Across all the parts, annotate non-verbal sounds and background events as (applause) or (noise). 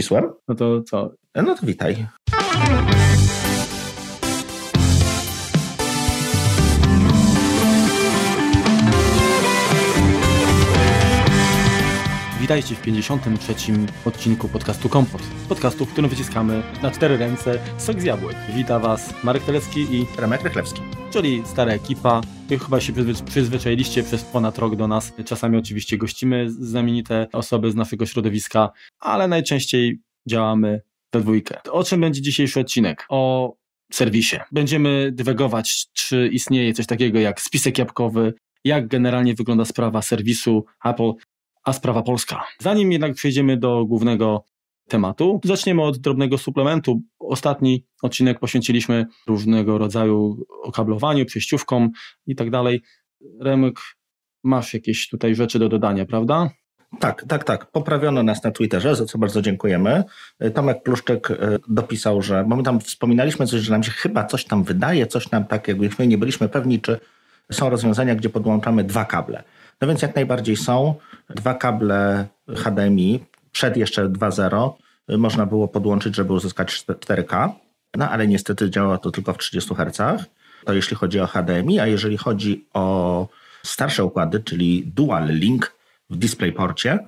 Wcisłem? No to co? No to witaj. Witajcie w 53. odcinku podcastu Kompot. Podcastu, w którym wyciskamy na cztery ręce sok z jabłek. Wita Was Marek Telecki i Remek Rychlewski. czyli stara ekipa. Chyba się przyzwy- przyzwyczailiście przez ponad rok do nas. Czasami oczywiście gościmy znamienite osoby z naszego środowiska, ale najczęściej działamy we dwójkę. O czym będzie dzisiejszy odcinek? O serwisie. Będziemy dywagować, czy istnieje coś takiego jak spisek jabłkowy, jak generalnie wygląda sprawa serwisu Apple, a sprawa polska. Zanim jednak przejdziemy do głównego tematu, zaczniemy od drobnego suplementu. Ostatni odcinek poświęciliśmy różnego rodzaju okablowaniu, przejściówkom i tak dalej. Remek, masz jakieś tutaj rzeczy do dodania, prawda? Tak, tak, tak. Poprawiono nas na Twitterze, za co bardzo dziękujemy. Tomek Pluszczyk e, dopisał, że, bo my tam wspominaliśmy coś, że nam się chyba coś tam wydaje, coś nam tak, jakbyśmy nie byliśmy pewni, czy są rozwiązania, gdzie podłączamy dwa kable. No więc jak najbardziej są. Dwa kable HDMI, przed jeszcze 2.0 y, można było podłączyć, żeby uzyskać 4K, no ale niestety działa to tylko w 30 Hz. To jeśli chodzi o HDMI, a jeżeli chodzi o starsze układy, czyli Dual Link w DisplayPorcie,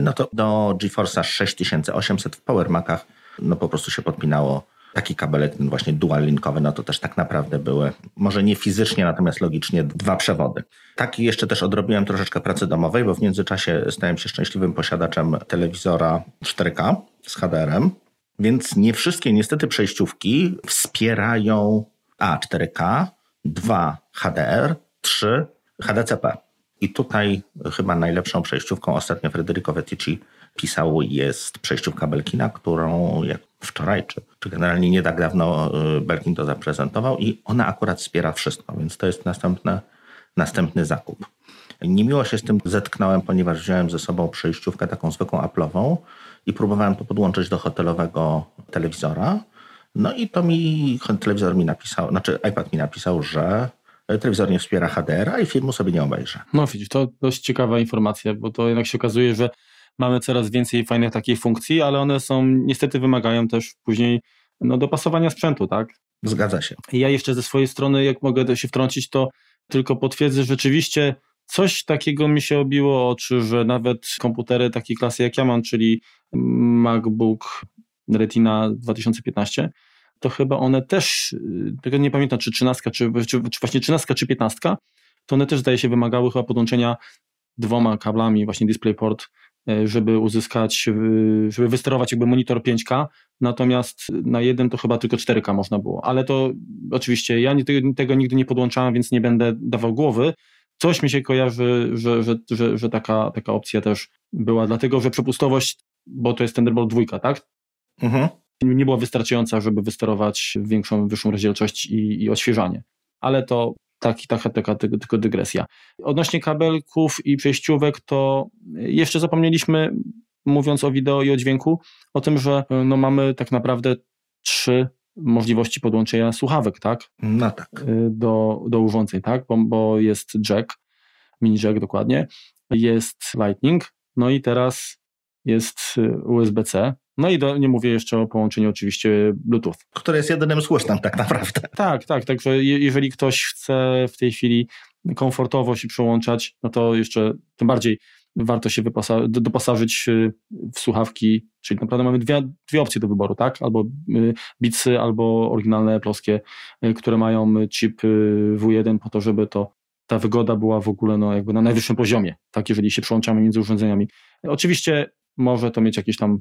no to do GeForce'a 6800 w Power Macach no po prostu się podpinało taki kabelek, ten właśnie dual linkowy, no to też tak naprawdę były, może nie fizycznie, natomiast logicznie dwa przewody. Tak jeszcze też odrobiłem troszeczkę pracy domowej, bo w międzyczasie stałem się szczęśliwym posiadaczem telewizora 4K z HDR-em, więc nie wszystkie niestety przejściówki wspierają A 4K, 2 HDR, 3 HDCP. I tutaj chyba najlepszą przejściówką ostatnio Federico Vettici pisał jest przejściówka Belkina, którą jak wczoraj, czy, czy generalnie nie tak dawno y, Belkin to zaprezentował i ona akurat wspiera wszystko, więc to jest następne, następny zakup. Niemiło się z tym zetknąłem, ponieważ wziąłem ze sobą przejściówkę taką zwykłą Apple'ową i próbowałem to podłączyć do hotelowego telewizora. No i to mi, telewizor mi napisał, znaczy iPad mi napisał, że telewizor nie wspiera HDR-a i filmu sobie nie obejrzę. No widzisz, to dość ciekawa informacja, bo to jednak się okazuje, że mamy coraz więcej fajnych takich funkcji, ale one są, niestety wymagają też później no, dopasowania sprzętu, tak? Zgadza się. Ja jeszcze ze swojej strony, jak mogę się wtrącić, to tylko potwierdzę, że rzeczywiście coś takiego mi się obiło oczy, że nawet komputery takiej klasy jak ja mam, czyli MacBook Retina 2015, to chyba one też, tego nie pamiętam, czy 13, czy, czy, czy właśnie 13, czy 15, to one też zdaje się wymagały chyba podłączenia dwoma kablami, właśnie DisplayPort żeby uzyskać, e, żeby wysterować jakby monitor 5K, natomiast na jeden to chyba tylko 4K można było, ale to oczywiście ja tego nigdy nie podłączałem, więc nie będę dawał głowy. Coś mi się kojarzy, że, że, że, że taka, taka opcja też była, dlatego że przepustowość, bo to jest Thunderbolt 2, tak? Mhm. Nie była wystarczająca, żeby wysterować większą, wyższą rozdzielczość i, i odświeżanie. Ale to taki, taka, taka tylko dygresja. Odnośnie kabelków i przejściówek, to jeszcze zapomnieliśmy, mówiąc o wideo i o dźwięku, o tym, że no, mamy tak naprawdę trzy możliwości podłączenia słuchawek, tak? No tak. Do, do urządzeń, tak? Bo, bo jest jack, mini jack dokładnie, jest lightning, no i teraz jest USB-C, no i do, nie mówię jeszcze o połączeniu oczywiście Bluetooth. Które jest jedynym słusznym tak naprawdę. Tak, tak, także jeżeli ktoś chce w tej chwili komfortowo się przełączać, no to jeszcze tym bardziej warto się wyposa- doposażyć y, w słuchawki, czyli naprawdę mamy dwie, dwie opcje do wyboru, tak? Albo y, Beatsy, albo oryginalne polskie, y, które mają chip W1 po to, żeby to ta wygoda była w ogóle no, jakby na najwyższym poziomie, tak, jeżeli się przełączamy między urządzeniami. Oczywiście może to mieć jakieś tam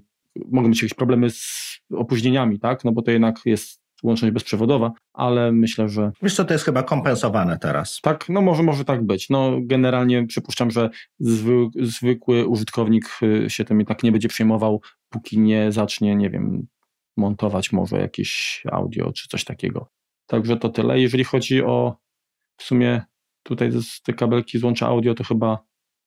mogą być jakieś problemy z opóźnieniami, tak? No bo to jednak jest łączność bezprzewodowa, ale myślę, że... Wiesz co, to jest chyba kompensowane teraz. Tak, no może, może tak być. No generalnie przypuszczam, że zwy, zwykły użytkownik y, się tym tak nie będzie przejmował, póki nie zacznie, nie wiem, montować może jakieś audio czy coś takiego. Także to tyle. Jeżeli chodzi o w sumie tutaj te kabelki złącza audio, to chyba,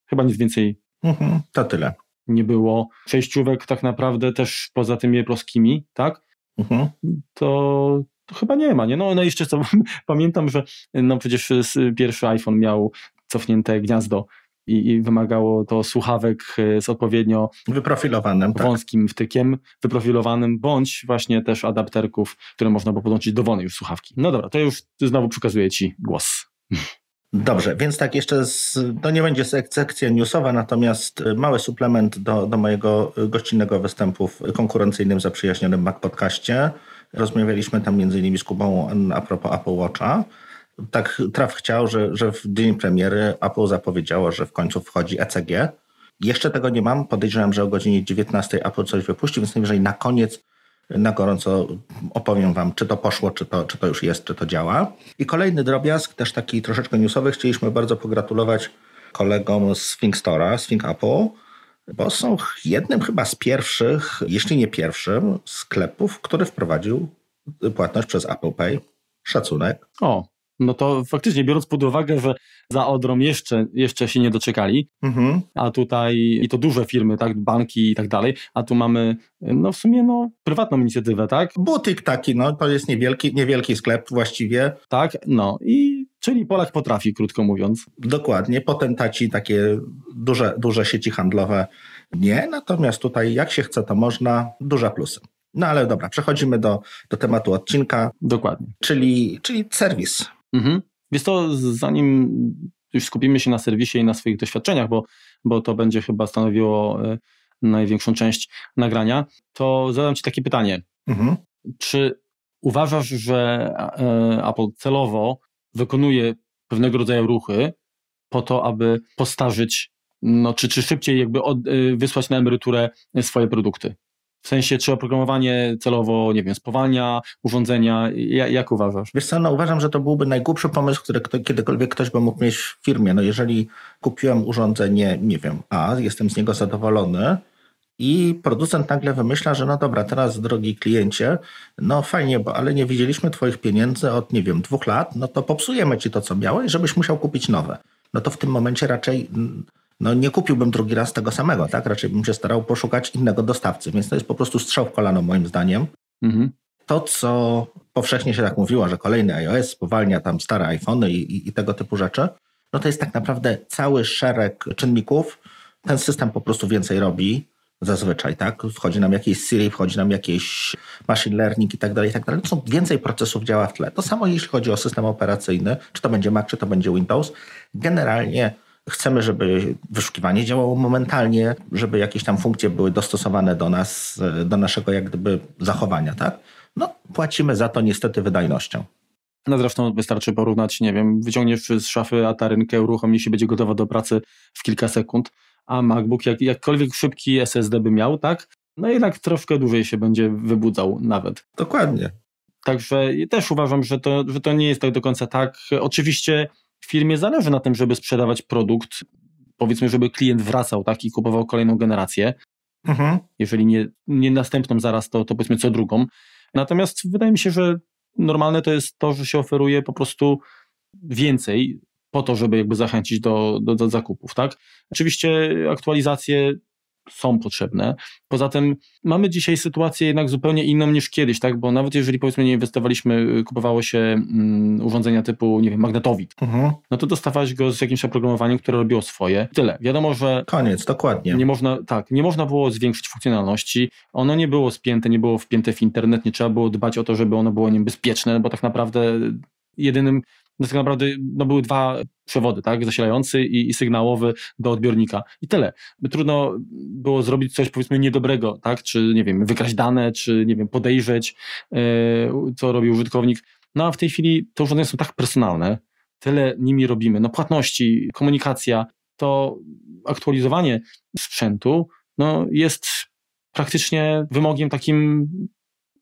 chyba nic więcej. Mhm, to tyle nie było przejściówek tak naprawdę też poza tymi proskimi, tak? Mhm. To, to, chyba nie ma, nie? No, no jeszcze co, (laughs) pamiętam, że no przecież pierwszy iPhone miał cofnięte gniazdo i, i wymagało to słuchawek e, z odpowiednio wyprofilowanym, tak. wąskim wtykiem, wyprofilowanym, bądź właśnie też adapterków, które można było podłączyć dowolnej już słuchawki. No dobra, to już znowu przekazuję Ci głos. (laughs) Dobrze, więc tak jeszcze, z, to nie będzie sekcja newsowa, natomiast y, mały suplement do, do mojego gościnnego występu w konkurencyjnym, zaprzyjaźnionym Mac Podcaście. Rozmawialiśmy tam innymi z Kubą a propos Apple Watcha. Tak traf chciał, że, że w dzień premiery Apple zapowiedziało, że w końcu wchodzi ECG. Jeszcze tego nie mam, podejrzewam, że o godzinie 19 Apple coś wypuści, więc najwyżej na koniec na gorąco opowiem Wam, czy to poszło, czy to, czy to już jest, czy to działa. I kolejny drobiazg, też taki troszeczkę newsowy, chcieliśmy bardzo pogratulować kolegom z Think Store'a, z Think Apple, bo są jednym chyba z pierwszych, jeśli nie pierwszym, sklepów, który wprowadził płatność przez Apple Pay. Szacunek. O, no to faktycznie biorąc pod uwagę, że za Odrą jeszcze, jeszcze się nie doczekali, mhm. a tutaj i to duże firmy, tak, banki i tak dalej, a tu mamy no w sumie no prywatną inicjatywę, tak? Butyk taki, no to jest niewielki, niewielki sklep właściwie. Tak, no i czyli Polak potrafi, krótko mówiąc. Dokładnie, potentaci takie duże, duże sieci handlowe nie, natomiast tutaj jak się chce to można, duże plusy. No ale dobra, przechodzimy do, do tematu odcinka. Dokładnie. Czyli, czyli serwis. Mhm. Więc to zanim już skupimy się na serwisie i na swoich doświadczeniach, bo, bo to będzie chyba stanowiło e, największą część nagrania, to zadam Ci takie pytanie. Mhm. Czy uważasz, że e, Apple celowo wykonuje pewnego rodzaju ruchy po to, aby postarzyć, no, czy, czy szybciej jakby od, e, wysłać na emeryturę swoje produkty? W sensie, czy oprogramowanie celowo, nie wiem, spowalnia urządzenia? Jak, jak uważasz? Wiesz co, no uważam, że to byłby najgłupszy pomysł, który kiedykolwiek ktoś by mógł mieć w firmie. No jeżeli kupiłem urządzenie, nie wiem, a jestem z niego zadowolony, i producent nagle wymyśla, że no dobra, teraz drogi kliencie, no fajnie, bo ale nie widzieliśmy twoich pieniędzy od, nie wiem, dwóch lat, no to popsujemy ci to, co miałeś, żebyś musiał kupić nowe. No to w tym momencie raczej no nie kupiłbym drugi raz tego samego, tak? Raczej bym się starał poszukać innego dostawcy, więc to jest po prostu strzał w kolano moim zdaniem. Mhm. To, co powszechnie się tak mówiło, że kolejny iOS spowalnia tam stare iPhony i, i, i tego typu rzeczy, no to jest tak naprawdę cały szereg czynników. Ten system po prostu więcej robi zazwyczaj, tak? Wchodzi nam jakieś Siri, wchodzi nam jakieś machine learning i tak dalej, i tak dalej. To są więcej procesów działa w tle. To samo jeśli chodzi o system operacyjny, czy to będzie Mac, czy to będzie Windows. Generalnie Chcemy, żeby wyszukiwanie działało momentalnie, żeby jakieś tam funkcje były dostosowane do nas, do naszego jak gdyby zachowania, tak? No, płacimy za to niestety wydajnością. No zresztą wystarczy porównać, nie wiem, wyciągniesz z szafy atarynkę, uruchomi się, będzie gotowa do pracy w kilka sekund, a MacBook jak, jakkolwiek szybki SSD by miał, tak? No jednak troszkę dłużej się będzie wybudzał nawet. Dokładnie. Także też uważam, że to, że to nie jest tak do końca tak. Oczywiście firmie zależy na tym, żeby sprzedawać produkt, powiedzmy, żeby klient wracał tak, i kupował kolejną generację. Mhm. Jeżeli nie, nie następną zaraz, to, to powiedzmy co drugą. Natomiast wydaje mi się, że normalne to jest to, że się oferuje po prostu więcej po to, żeby jakby zachęcić do, do, do zakupów, tak? Oczywiście aktualizacje są potrzebne. Poza tym mamy dzisiaj sytuację jednak zupełnie inną niż kiedyś, tak? Bo nawet jeżeli powiedzmy nie inwestowaliśmy, y, kupowało się mm, urządzenia typu, nie wiem, magnetowid, mhm. no to dostawałeś go z jakimś oprogramowaniem, które robiło swoje. Tyle. Wiadomo, że... Koniec, dokładnie. Nie można, tak, nie można było zwiększyć funkcjonalności. Ono nie było spięte, nie było wpięte w internet, nie trzeba było dbać o to, żeby ono było niebezpieczne, bo tak naprawdę jedynym no tak naprawdę no, były dwa przewody, tak, zasilający i, i, sygnałowy do odbiornika i tyle. Trudno było zrobić coś powiedzmy niedobrego, tak, czy nie wiem, wykraść dane, czy nie wiem, podejrzeć, yy, co robi użytkownik. No a w tej chwili te urządzenia są tak personalne, tyle nimi robimy, no płatności, komunikacja, to aktualizowanie sprzętu no, jest praktycznie wymogiem takim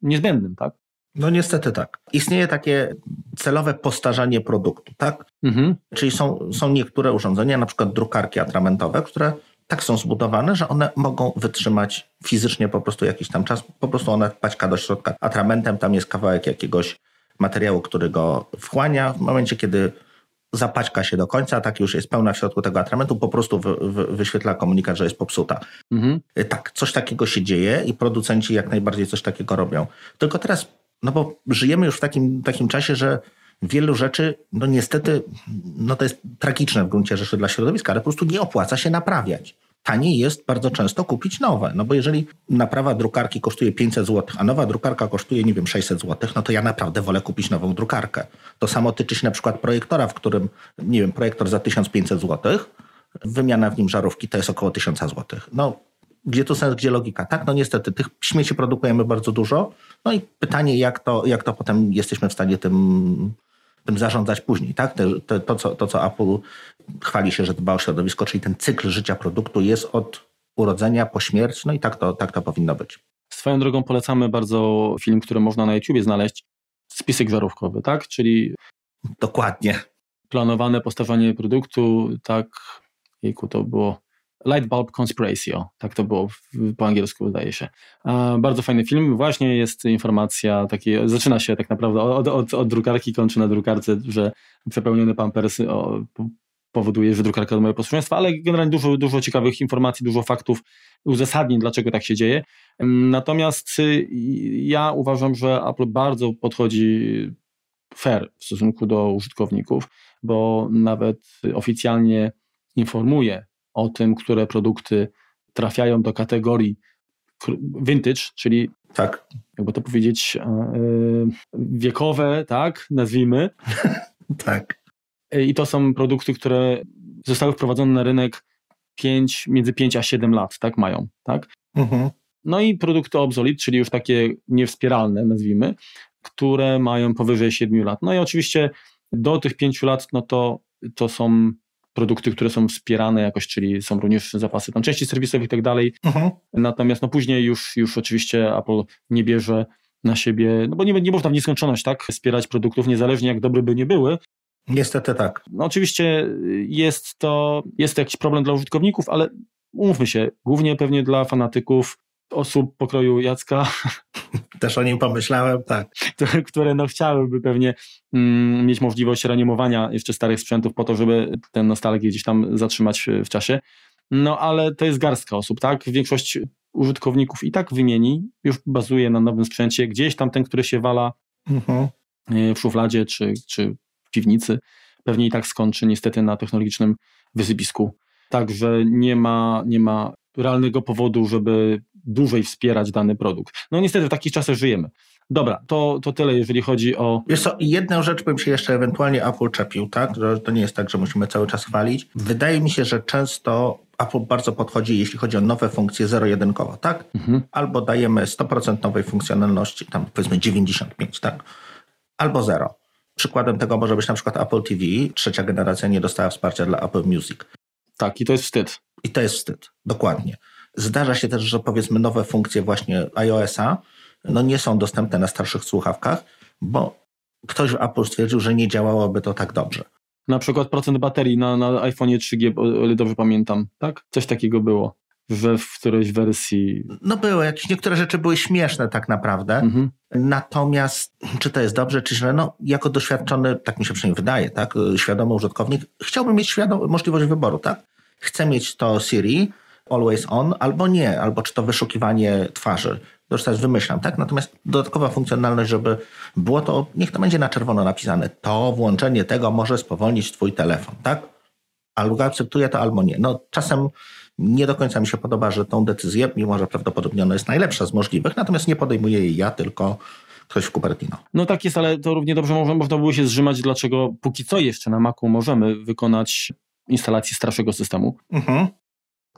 niezbędnym, tak? No niestety tak. Istnieje takie celowe postarzanie produktu, tak? Mhm. Czyli są, są niektóre urządzenia, na przykład drukarki atramentowe, które tak są zbudowane, że one mogą wytrzymać fizycznie po prostu jakiś tam czas. Po prostu ona paćka do środka atramentem, tam jest kawałek jakiegoś materiału, który go wchłania. W momencie, kiedy zapaćka się do końca, tak już jest pełna w środku tego atramentu, po prostu wy, wy, wyświetla komunikat, że jest popsuta. Mhm. Tak, coś takiego się dzieje i producenci jak najbardziej coś takiego robią. Tylko teraz no bo żyjemy już w takim, takim czasie, że wielu rzeczy, no niestety, no to jest tragiczne w gruncie rzeczy dla środowiska, ale po prostu nie opłaca się naprawiać. Taniej jest bardzo często kupić nowe, no bo jeżeli naprawa drukarki kosztuje 500 zł, a nowa drukarka kosztuje, nie wiem, 600 zł, no to ja naprawdę wolę kupić nową drukarkę. To samo tyczy się na przykład projektora, w którym, nie wiem, projektor za 1500 zł, wymiana w nim żarówki to jest około 1000 zł. No, gdzie tu sens, gdzie logika? Tak, no niestety, tych śmieci produkujemy bardzo dużo. No i pytanie, jak to, jak to potem jesteśmy w stanie tym, tym zarządzać później, tak? To, to, to, co, to, co Apple chwali się, że dba o środowisko, czyli ten cykl życia produktu jest od urodzenia po śmierć, no i tak to, tak to powinno być. Swoją drogą polecamy bardzo film, który można na YouTubie znaleźć, spisek żarówkowy, tak? Czyli Dokładnie. planowane postawienie produktu, tak, jejku, to było Light Bulb Conspiracy, o, tak to było po angielsku, wydaje się. Bardzo fajny film, właśnie jest informacja, takie, zaczyna się tak naprawdę od, od, od drukarki, kończy na drukarce, że przepełnione pampersy o, powoduje, że drukarka ma posłuszeństwa, ale generalnie dużo, dużo ciekawych informacji, dużo faktów, uzasadnień, dlaczego tak się dzieje. Natomiast y, ja uważam, że Apple bardzo podchodzi fair w stosunku do użytkowników, bo nawet oficjalnie informuje o tym, które produkty trafiają do kategorii vintage, czyli tak. jakby to powiedzieć, wiekowe, tak, nazwijmy. (laughs) tak. I to są produkty, które zostały wprowadzone na rynek 5, między 5 a 7 lat, tak, mają, tak? Mhm. No i produkty obsolete, czyli już takie niewspieralne, nazwijmy, które mają powyżej 7 lat. No i oczywiście do tych 5 lat, no to, to są produkty, które są wspierane jakoś, czyli są również zapasy tam części serwisowych i tak dalej. Mhm. Natomiast no później już, już oczywiście Apple nie bierze na siebie, no bo nie, nie można w nieskończoność tak wspierać produktów, niezależnie jak dobre by nie były. Niestety tak. No oczywiście jest to, jest to jakiś problem dla użytkowników, ale umówmy się, głównie pewnie dla fanatyków osób pokroju Jacka. (laughs) Też o nim pomyślałem, tak. Które no chciałyby pewnie mm, mieć możliwość reanimowania jeszcze starych sprzętów po to, żeby ten nostalgię gdzieś tam zatrzymać w czasie. No ale to jest garstka osób, tak? Większość użytkowników i tak wymieni, już bazuje na nowym sprzęcie. Gdzieś tam ten, który się wala mhm. w szufladzie czy, czy w piwnicy, pewnie i tak skończy niestety na technologicznym wysypisku. Także nie ma, nie ma realnego powodu, żeby dłużej wspierać dany produkt. No niestety w takich czasach żyjemy. Dobra, to, to tyle, jeżeli chodzi o. Wiesz co, jedną rzecz bym się jeszcze ewentualnie Apple czepił, tak? Że to nie jest tak, że musimy cały czas chwalić. Wydaje mi się, że często Apple bardzo podchodzi, jeśli chodzi o nowe funkcje zero-jedynkowo, tak? Mhm. Albo dajemy 100% nowej funkcjonalności, tam powiedzmy 95, tak? Albo zero. Przykładem tego może być na przykład Apple TV. Trzecia generacja nie dostała wsparcia dla Apple Music. Tak, i to jest wstyd. I to jest wstyd, dokładnie. Zdarza się też, że powiedzmy nowe funkcje właśnie iOS-a no nie są dostępne na starszych słuchawkach, bo ktoś w Apple stwierdził, że nie działałoby to tak dobrze. Na przykład procent baterii na, na iPhone 3G, o ile dobrze pamiętam, tak? Coś takiego było we w którejś wersji. No były, jakieś niektóre rzeczy były śmieszne tak naprawdę. Mhm. Natomiast czy to jest dobrze, czy źle? No, jako doświadczony, tak mi się przynajmniej wydaje, tak, świadomy użytkownik, chciałbym mieć świadom- możliwość wyboru, tak? Chcę mieć to Siri, always on, albo nie, albo czy to wyszukiwanie twarzy. To już teraz wymyślam, tak? Natomiast dodatkowa funkcjonalność, żeby było to, niech to będzie na czerwono napisane, to włączenie tego może spowolnić twój telefon, tak? Albo akceptuje to, albo nie. No czasem nie do końca mi się podoba, że tą decyzję, mimo że prawdopodobnie ona jest najlepsza z możliwych, natomiast nie podejmuję jej ja, tylko ktoś w Cupertino. No tak jest, ale to równie dobrze można, można było się zrzymać, dlaczego póki co jeszcze na Macu możemy wykonać instalację starszego systemu. Mhm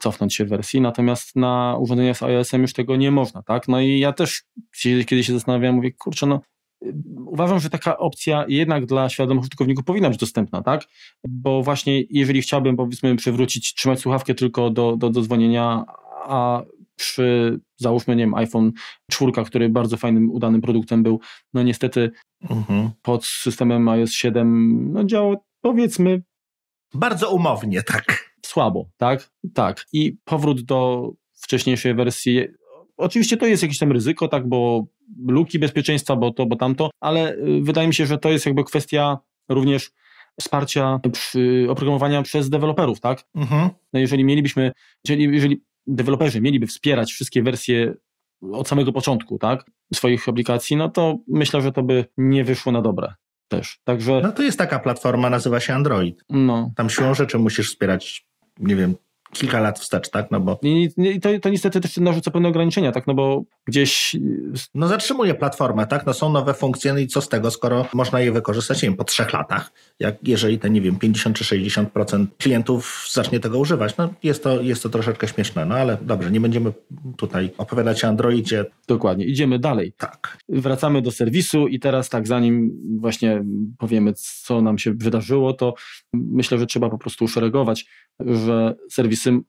cofnąć się w wersji, natomiast na urządzeniach z iOS-em już tego nie można, tak? No i ja też kiedy się zastanawiam, mówię, kurczę, no uważam, że taka opcja jednak dla świadomych użytkowników powinna być dostępna, tak? Bo właśnie jeżeli chciałbym, powiedzmy, przywrócić, trzymać słuchawkę tylko do, do, do dzwonienia, a przy, załóżmy, nie wiem, iPhone 4, który bardzo fajnym, udanym produktem był, no niestety mhm. pod systemem iOS 7 no działał, powiedzmy... Bardzo umownie, tak słabo, tak? Tak. I powrót do wcześniejszej wersji. Oczywiście to jest jakieś tam ryzyko, tak, bo luki bezpieczeństwa, bo to, bo tamto, ale y, wydaje mi się, że to jest jakby kwestia również wsparcia przy, oprogramowania przez deweloperów, tak? Mhm. No jeżeli mielibyśmy, jeżeli, jeżeli deweloperzy mieliby wspierać wszystkie wersje od samego początku, tak, swoich aplikacji, no to myślę, że to by nie wyszło na dobre też. Także. No to jest taka platforma, nazywa się Android. No. Tam siłą rzeczy musisz wspierać, nie wiem, kilka lat wstecz, tak? No bo. I, i to, to niestety też narzuca pewne ograniczenia, tak? No bo gdzieś. No zatrzymuje platformę, tak? No są nowe funkcje, no i co z tego, skoro można je wykorzystać, nie wiem, po trzech latach, jak jeżeli te, nie wiem, 50 czy 60% klientów zacznie tego używać. No jest to, jest to troszeczkę śmieszne, no ale dobrze, nie będziemy tutaj opowiadać o Androidzie. Dokładnie, idziemy dalej. Tak. Wracamy do serwisu i teraz tak, zanim właśnie powiemy, co nam się wydarzyło, to myślę, że trzeba po prostu uszeregować, że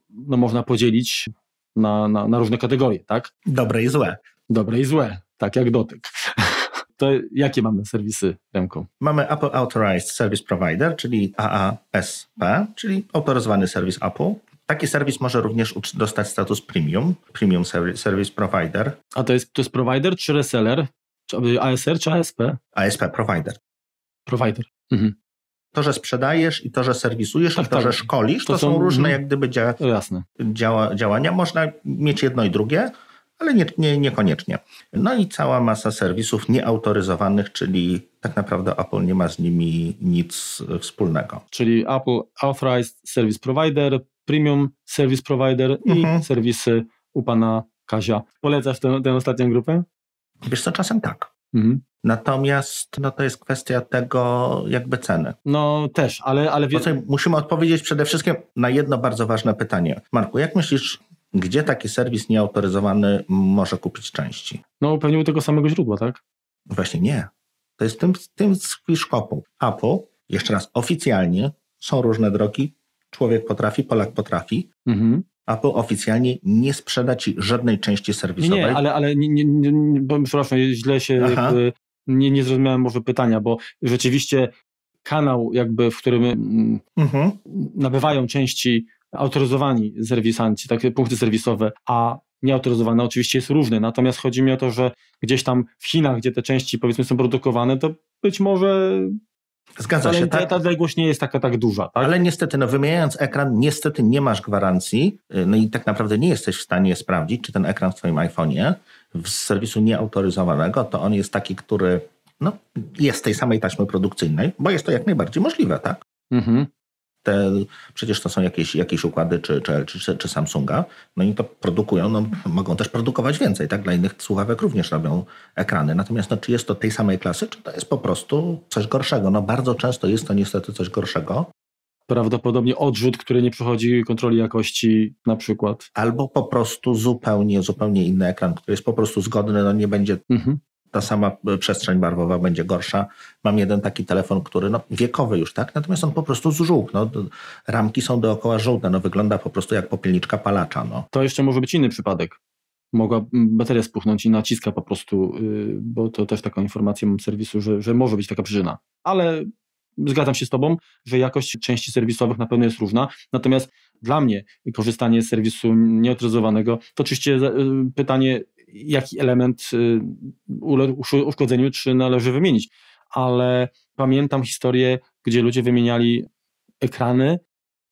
no, można podzielić na, na, na różne kategorie, tak? Dobre i złe. Dobre i złe, tak jak dotyk. (laughs) To jakie mamy serwisy, Remko? Mamy Apple Authorized Service Provider, czyli AASP, czyli autoryzowany serwis Apple. Taki serwis może również dostać status premium, Premium Service Provider. A to jest, to jest provider czy reseller? Czy ASR czy ASP? ASP Provider. Provider. Mhm. To, że sprzedajesz i to, że serwisujesz tak, i to, tak. że szkolisz, to, to są, są, różne jak gdyby dzia. Działa, działania. Można mieć jedno i drugie, ale nie, nie, niekoniecznie. No i cała masa serwisów nieautoryzowanych, czyli tak naprawdę Apple nie ma z nimi nic wspólnego. Czyli Apple Authorized Service Provider, Premium Service Provider mhm. i serwisy u pana Kazia. Polecasz tę, tę ostatnią grupę? Wiesz co, czasem tak. Mhm. Natomiast no, to jest kwestia tego jakby ceny. No też, ale... ale... musimy odpowiedzieć przede wszystkim na jedno bardzo ważne pytanie. Marku, jak myślisz, gdzie taki serwis nieautoryzowany może kupić części? No pewnie u tego samego źródła, tak? Właśnie nie. To jest tym, tym szkopu. Apple, jeszcze raz, oficjalnie są różne drogi. Człowiek potrafi, Polak potrafi. Mhm. Apple oficjalnie nie sprzeda ci żadnej części serwisowej. Nie, ale, ale nie, nie, nie, bo, przepraszam, źle się jakby, nie, nie zrozumiałem może pytania, bo rzeczywiście kanał jakby, w którym mm, mhm. nabywają części autoryzowani serwisanci, takie punkty serwisowe, a nieautoryzowane oczywiście jest różny. Natomiast chodzi mi o to, że gdzieś tam w Chinach, gdzie te części powiedzmy są produkowane, to być może Zgadza się, tak? Ta odległość nie jest taka tak duża. Tak? Ale niestety, no wymieniając ekran, niestety nie masz gwarancji, y, no i tak naprawdę nie jesteś w stanie sprawdzić, czy ten ekran w twoim iPhone'ie z serwisu nieautoryzowanego, to on jest taki, który no, jest tej samej taśmy produkcyjnej, bo jest to jak najbardziej możliwe, tak? Mhm te, przecież to są jakieś, jakieś układy czy, czy, czy, czy Samsunga, no i to produkują, no, mogą też produkować więcej, tak? Dla innych słuchawek również robią ekrany. Natomiast no, czy jest to tej samej klasy, czy to jest po prostu coś gorszego? No bardzo często jest to niestety coś gorszego. Prawdopodobnie odrzut, który nie przechodzi kontroli jakości na przykład. Albo po prostu zupełnie, zupełnie inny ekran, który jest po prostu zgodny, no nie będzie mhm ta sama e, przestrzeń barwowa będzie gorsza. Mam jeden taki telefon, który no, wiekowy już, tak? Natomiast on po prostu zżółkł. No, ramki są dookoła żółte, no, wygląda po prostu jak popielniczka palacza. No. To jeszcze może być inny przypadek. Mogła bateria spuchnąć i naciska po prostu, yy, bo to też taką informację mam serwisu, że, że może być taka przyczyna. Ale zgadzam się z Tobą, że jakość części serwisowych na pewno jest różna. Natomiast dla mnie korzystanie z serwisu nieautoryzowanego to oczywiście y, pytanie, jaki element y, uszkodzeniu, czy należy wymienić. Ale pamiętam historię, gdzie ludzie wymieniali ekrany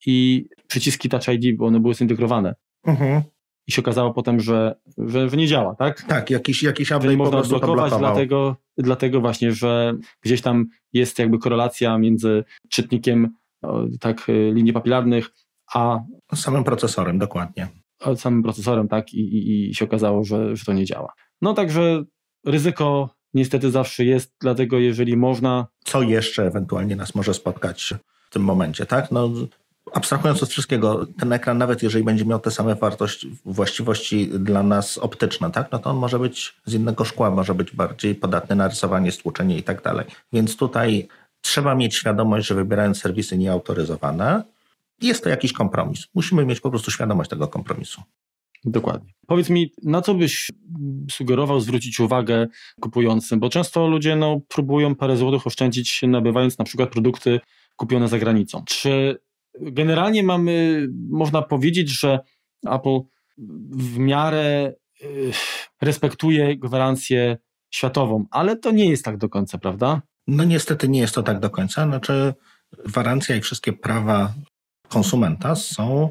i przyciski Touch ID, bo one były zintegrowane. Mhm. I się okazało potem, że, że, że nie działa, tak? Tak, jakiś, jakiś update można odblokować, dlatego, dlatego właśnie, że gdzieś tam jest jakby korelacja między czytnikiem tak, y, linii papilarnych, a samym procesorem, dokładnie samym procesorem, tak, i, i, i się okazało, że, że to nie działa. No także ryzyko niestety zawsze jest, dlatego jeżeli można. Co jeszcze ewentualnie nas może spotkać w tym momencie, tak? No, abstrahując od wszystkiego, ten ekran, nawet jeżeli będzie miał te same wartości, właściwości dla nas optyczne, tak? No to on może być z innego szkła, może być bardziej podatny na rysowanie, stłuczenie i tak dalej. Więc tutaj trzeba mieć świadomość, że wybierając serwisy nieautoryzowane, jest to jakiś kompromis. Musimy mieć po prostu świadomość tego kompromisu. Dokładnie. Powiedz mi, na co byś sugerował zwrócić uwagę kupującym? Bo często ludzie no, próbują parę złotych oszczędzić, nabywając na przykład produkty kupione za granicą. Czy generalnie mamy, można powiedzieć, że Apple w miarę y, respektuje gwarancję światową, ale to nie jest tak do końca, prawda? No niestety nie jest to tak do końca. Znaczy gwarancja i wszystkie prawa konsumenta są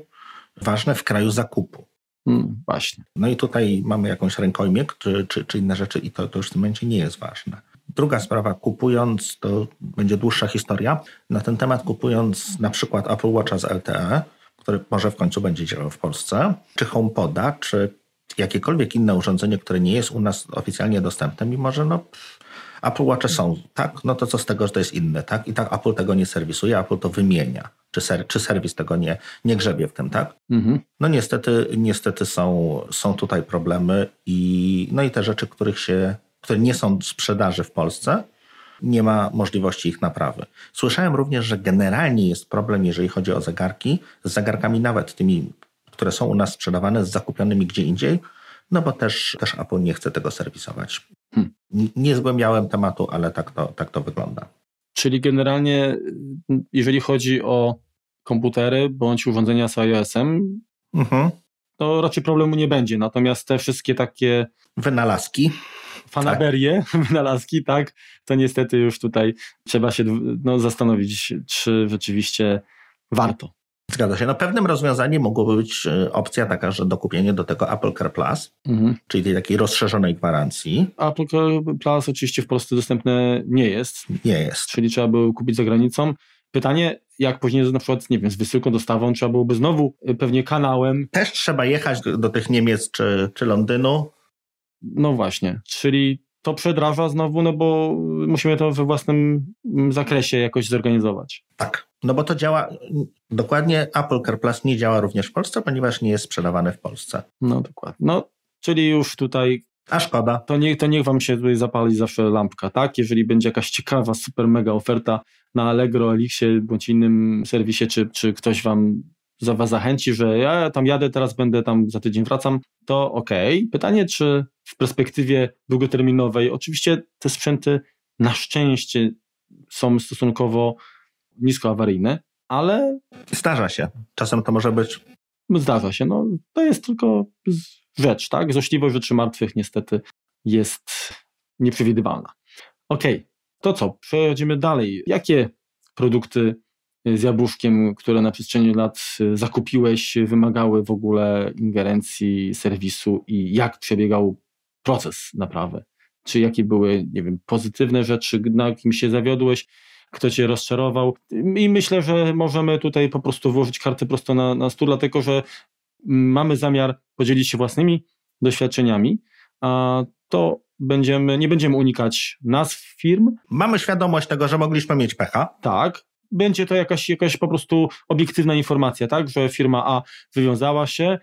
ważne w kraju zakupu. Hmm, właśnie. No i tutaj mamy jakąś rękojmię czy, czy, czy inne rzeczy i to, to już w tym momencie nie jest ważne. Druga sprawa, kupując, to będzie dłuższa historia, na ten temat kupując na przykład Apple Watcha z LTE, który może w końcu będzie działał w Polsce, czy HomePoda, czy jakiekolwiek inne urządzenie, które nie jest u nas oficjalnie dostępne, mimo że no, Apple Watche są, tak? No to co z tego, że to jest inne, tak? I tak Apple tego nie serwisuje, Apple to wymienia. Czy, ser, czy serwis tego nie, nie grzebie w tym, tak? Mhm. No niestety, niestety są, są tutaj problemy i, no i te rzeczy, których się, które nie są w sprzedaży w Polsce, nie ma możliwości ich naprawy. Słyszałem również, że generalnie jest problem, jeżeli chodzi o zegarki, z zegarkami nawet tymi, które są u nas sprzedawane, z zakupionymi gdzie indziej, no bo też, też Apple nie chce tego serwisować. Hmm. Nie zgłębiałem tematu, ale tak to, tak to wygląda. Czyli generalnie, jeżeli chodzi o komputery bądź urządzenia z iOS-em, mhm. to raczej problemu nie będzie. Natomiast te wszystkie takie wynalazki, fanaberie, tak. (laughs) wynalazki, tak, to niestety już tutaj trzeba się no, zastanowić, czy rzeczywiście warto. Zgadza się. No pewnym rozwiązaniem mogłoby być e, opcja taka, że dokupienie do tego Apple Car Plus, mhm. czyli tej takiej rozszerzonej gwarancji. Apple Car Plus oczywiście w Polsce dostępne nie jest. Nie jest. Czyli trzeba było kupić za granicą. Pytanie, jak później na przykład, nie wiem, z wysyłką, dostawą, trzeba byłoby znowu e, pewnie kanałem. Też trzeba jechać do tych Niemiec czy, czy Londynu. No właśnie, czyli to przedraża znowu, no bo musimy to we własnym zakresie jakoś zorganizować. Tak, no bo to działa, dokładnie Apple CarPlus nie działa również w Polsce, ponieważ nie jest sprzedawany w Polsce. No dokładnie, no czyli już tutaj a szkoda. To, nie, to niech wam się tutaj zapali zawsze lampka, tak? Jeżeli będzie jakaś ciekawa, super mega oferta na Allegro, Elixie bądź innym serwisie, czy, czy ktoś wam za was zachęci, że ja tam jadę, teraz będę tam za tydzień wracam, to okej. Okay. Pytanie, czy w perspektywie długoterminowej, oczywiście te sprzęty na szczęście są stosunkowo nisko awaryjne, ale... Zdarza się. Czasem to może być... Zdarza się. No, to jest tylko rzecz, tak? Złośliwość rzeczy martwych niestety jest nieprzewidywalna. Okej, okay. to co? Przechodzimy dalej. Jakie produkty z jabłuszkiem, które na przestrzeni lat zakupiłeś, wymagały w ogóle ingerencji serwisu i jak przebiegał proces naprawy? Czy jakie były, nie wiem, pozytywne rzeczy, na kim się zawiodłeś, kto cię rozczarował? I myślę, że możemy tutaj po prostu włożyć kartę prosto na, na stół, dlatego że mamy zamiar podzielić się własnymi doświadczeniami, a to będziemy, nie będziemy unikać nazw firm. Mamy świadomość tego, że mogliśmy mieć pecha. Tak, będzie to jakaś, jakaś po prostu obiektywna informacja, tak, że firma A wywiązała się.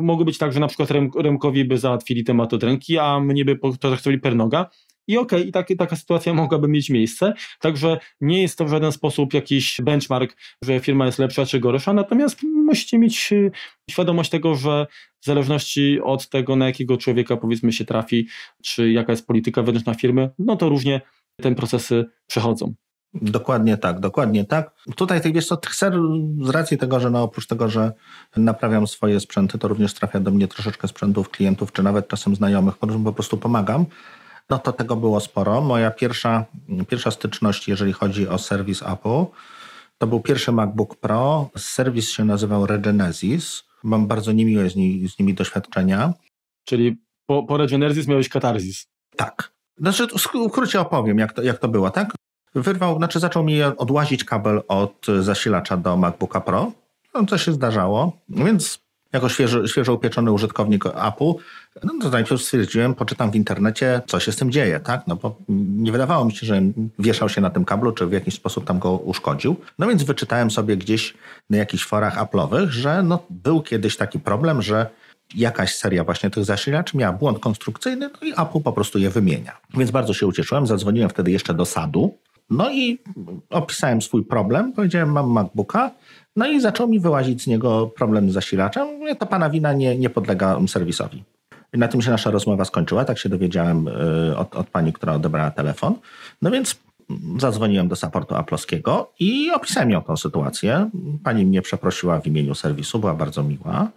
Mogło być tak, że na przykład Remkowi by załatwili temat od ręki, a mnie by potraktowali per noga. I okej, okay, i taki, taka sytuacja mogłaby mieć miejsce. Także nie jest to w żaden sposób jakiś benchmark, że firma jest lepsza czy gorsza, natomiast musicie mieć y, świadomość tego, że w zależności od tego, na jakiego człowieka powiedzmy się trafi, czy jaka jest polityka wewnętrzna firmy, no to różnie te procesy przechodzą. Dokładnie tak, dokładnie tak. Tutaj wiesz co, ser z racji tego, że no oprócz tego, że naprawiam swoje sprzęty, to również trafia do mnie troszeczkę sprzętów klientów, czy nawet czasem znajomych, którym po prostu pomagam. No to tego było sporo. Moja pierwsza, pierwsza styczność, jeżeli chodzi o serwis Apple, to był pierwszy MacBook Pro. Serwis się nazywał Regenesis. Mam bardzo niemiłe z, nimi, z nimi doświadczenia. Czyli po, po Regenesis miałeś katarzis. Tak. Znaczy, w skrócie opowiem, jak to, jak to było, tak? Wyrwał, znaczy zaczął mi odłazić kabel od zasilacza do MacBooka Pro. No, co się zdarzało. Więc jako świeżo, świeżo upieczony użytkownik Apple, no to najpierw stwierdziłem, poczytam w internecie, co się z tym dzieje, tak? No bo nie wydawało mi się, że wieszał się na tym kablu, czy w jakiś sposób tam go uszkodził. No więc wyczytałem sobie gdzieś na jakichś forach Apple'owych, że no był kiedyś taki problem, że jakaś seria właśnie tych zasilaczy miała błąd konstrukcyjny, no i Apple po prostu je wymienia. Więc bardzo się ucieszyłem, zadzwoniłem wtedy jeszcze do sadu, no i opisałem swój problem, powiedziałem, mam MacBooka, no i zaczął mi wyłazić z niego problem z zasilaczem. To pana wina nie, nie podlega serwisowi. I na tym się nasza rozmowa skończyła, tak się dowiedziałem y, od, od pani, która odebrała telefon. No więc zadzwoniłem do supportu aplowskiego i opisałem ją tą sytuację. Pani mnie przeprosiła w imieniu serwisu, była bardzo miła.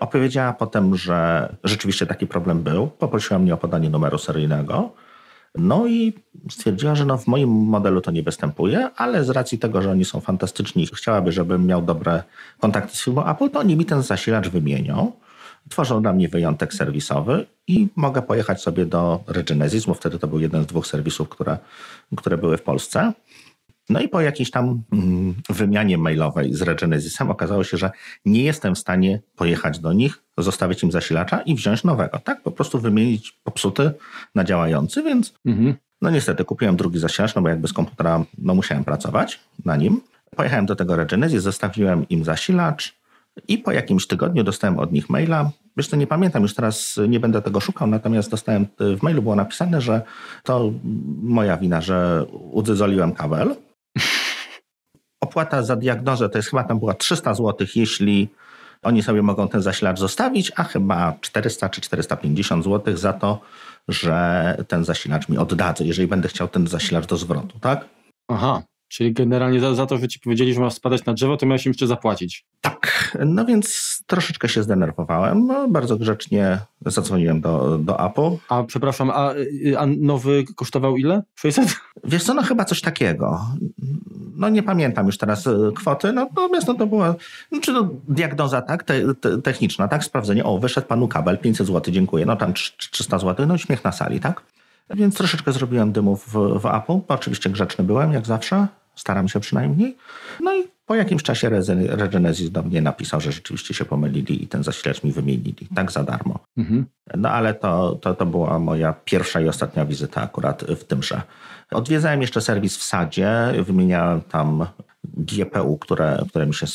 Opowiedziała potem, że rzeczywiście taki problem był. Poprosiła mnie o podanie numeru seryjnego. No i stwierdziła, że no w moim modelu to nie występuje, ale z racji tego, że oni są fantastyczni i chciałaby, żebym miał dobre kontakty z firmą Apple, to oni mi ten zasilacz wymienią. tworzą dla mnie wyjątek serwisowy i mogę pojechać sobie do Regenesis, bo wtedy to był jeden z dwóch serwisów, które, które były w Polsce. No i po jakiejś tam mm, wymianie mailowej z Regenesisem okazało się, że nie jestem w stanie pojechać do nich, zostawić im zasilacza i wziąć nowego. Tak, po prostu wymienić popsuty na działający, więc mhm. no niestety kupiłem drugi zasilacz, no bo jakby z komputera no musiałem pracować na nim. Pojechałem do tego Regenesis, zostawiłem im zasilacz i po jakimś tygodniu dostałem od nich maila. Wiesz co, nie pamiętam, już teraz nie będę tego szukał, natomiast dostałem, w mailu było napisane, że to moja wina, że udzyzoliłem kabel Opłata za diagnozę to jest chyba tam była 300 zł, jeśli oni sobie mogą ten zasilacz zostawić, a chyba 400 czy 450 zł za to, że ten zasilacz mi oddadzą, jeżeli będę chciał ten zasilacz do zwrotu, tak? Aha, Czyli generalnie za, za, to, że ci powiedzieli, że masz spadać na drzewo, to miałeś im jeszcze zapłacić. Tak, no więc troszeczkę się zdenerwowałem. No, bardzo grzecznie zadzwoniłem do, do Apple. A przepraszam, a, a nowy kosztował ile? 600? Wiesz co, no chyba coś takiego. No nie pamiętam już teraz e, kwoty, no, natomiast no, to była znaczy, no, diagnoza tak, te, te, techniczna, tak, sprawdzenie. O, wyszedł panu kabel, 500 zł, dziękuję. No tam 300 zł, no śmiech na sali, tak? Więc troszeczkę zrobiłem dymów w, w Apple. Oczywiście grzeczny byłem, jak zawsze. Staram się przynajmniej. No i po jakimś czasie Regenesis do mnie napisał, że rzeczywiście się pomylili i ten zasilacz mi wymienili. Tak za darmo. Mhm. No ale to, to, to była moja pierwsza i ostatnia wizyta akurat w tymże. Odwiedzałem jeszcze serwis w Sadzie, wymieniałem tam GPU, które, które mi się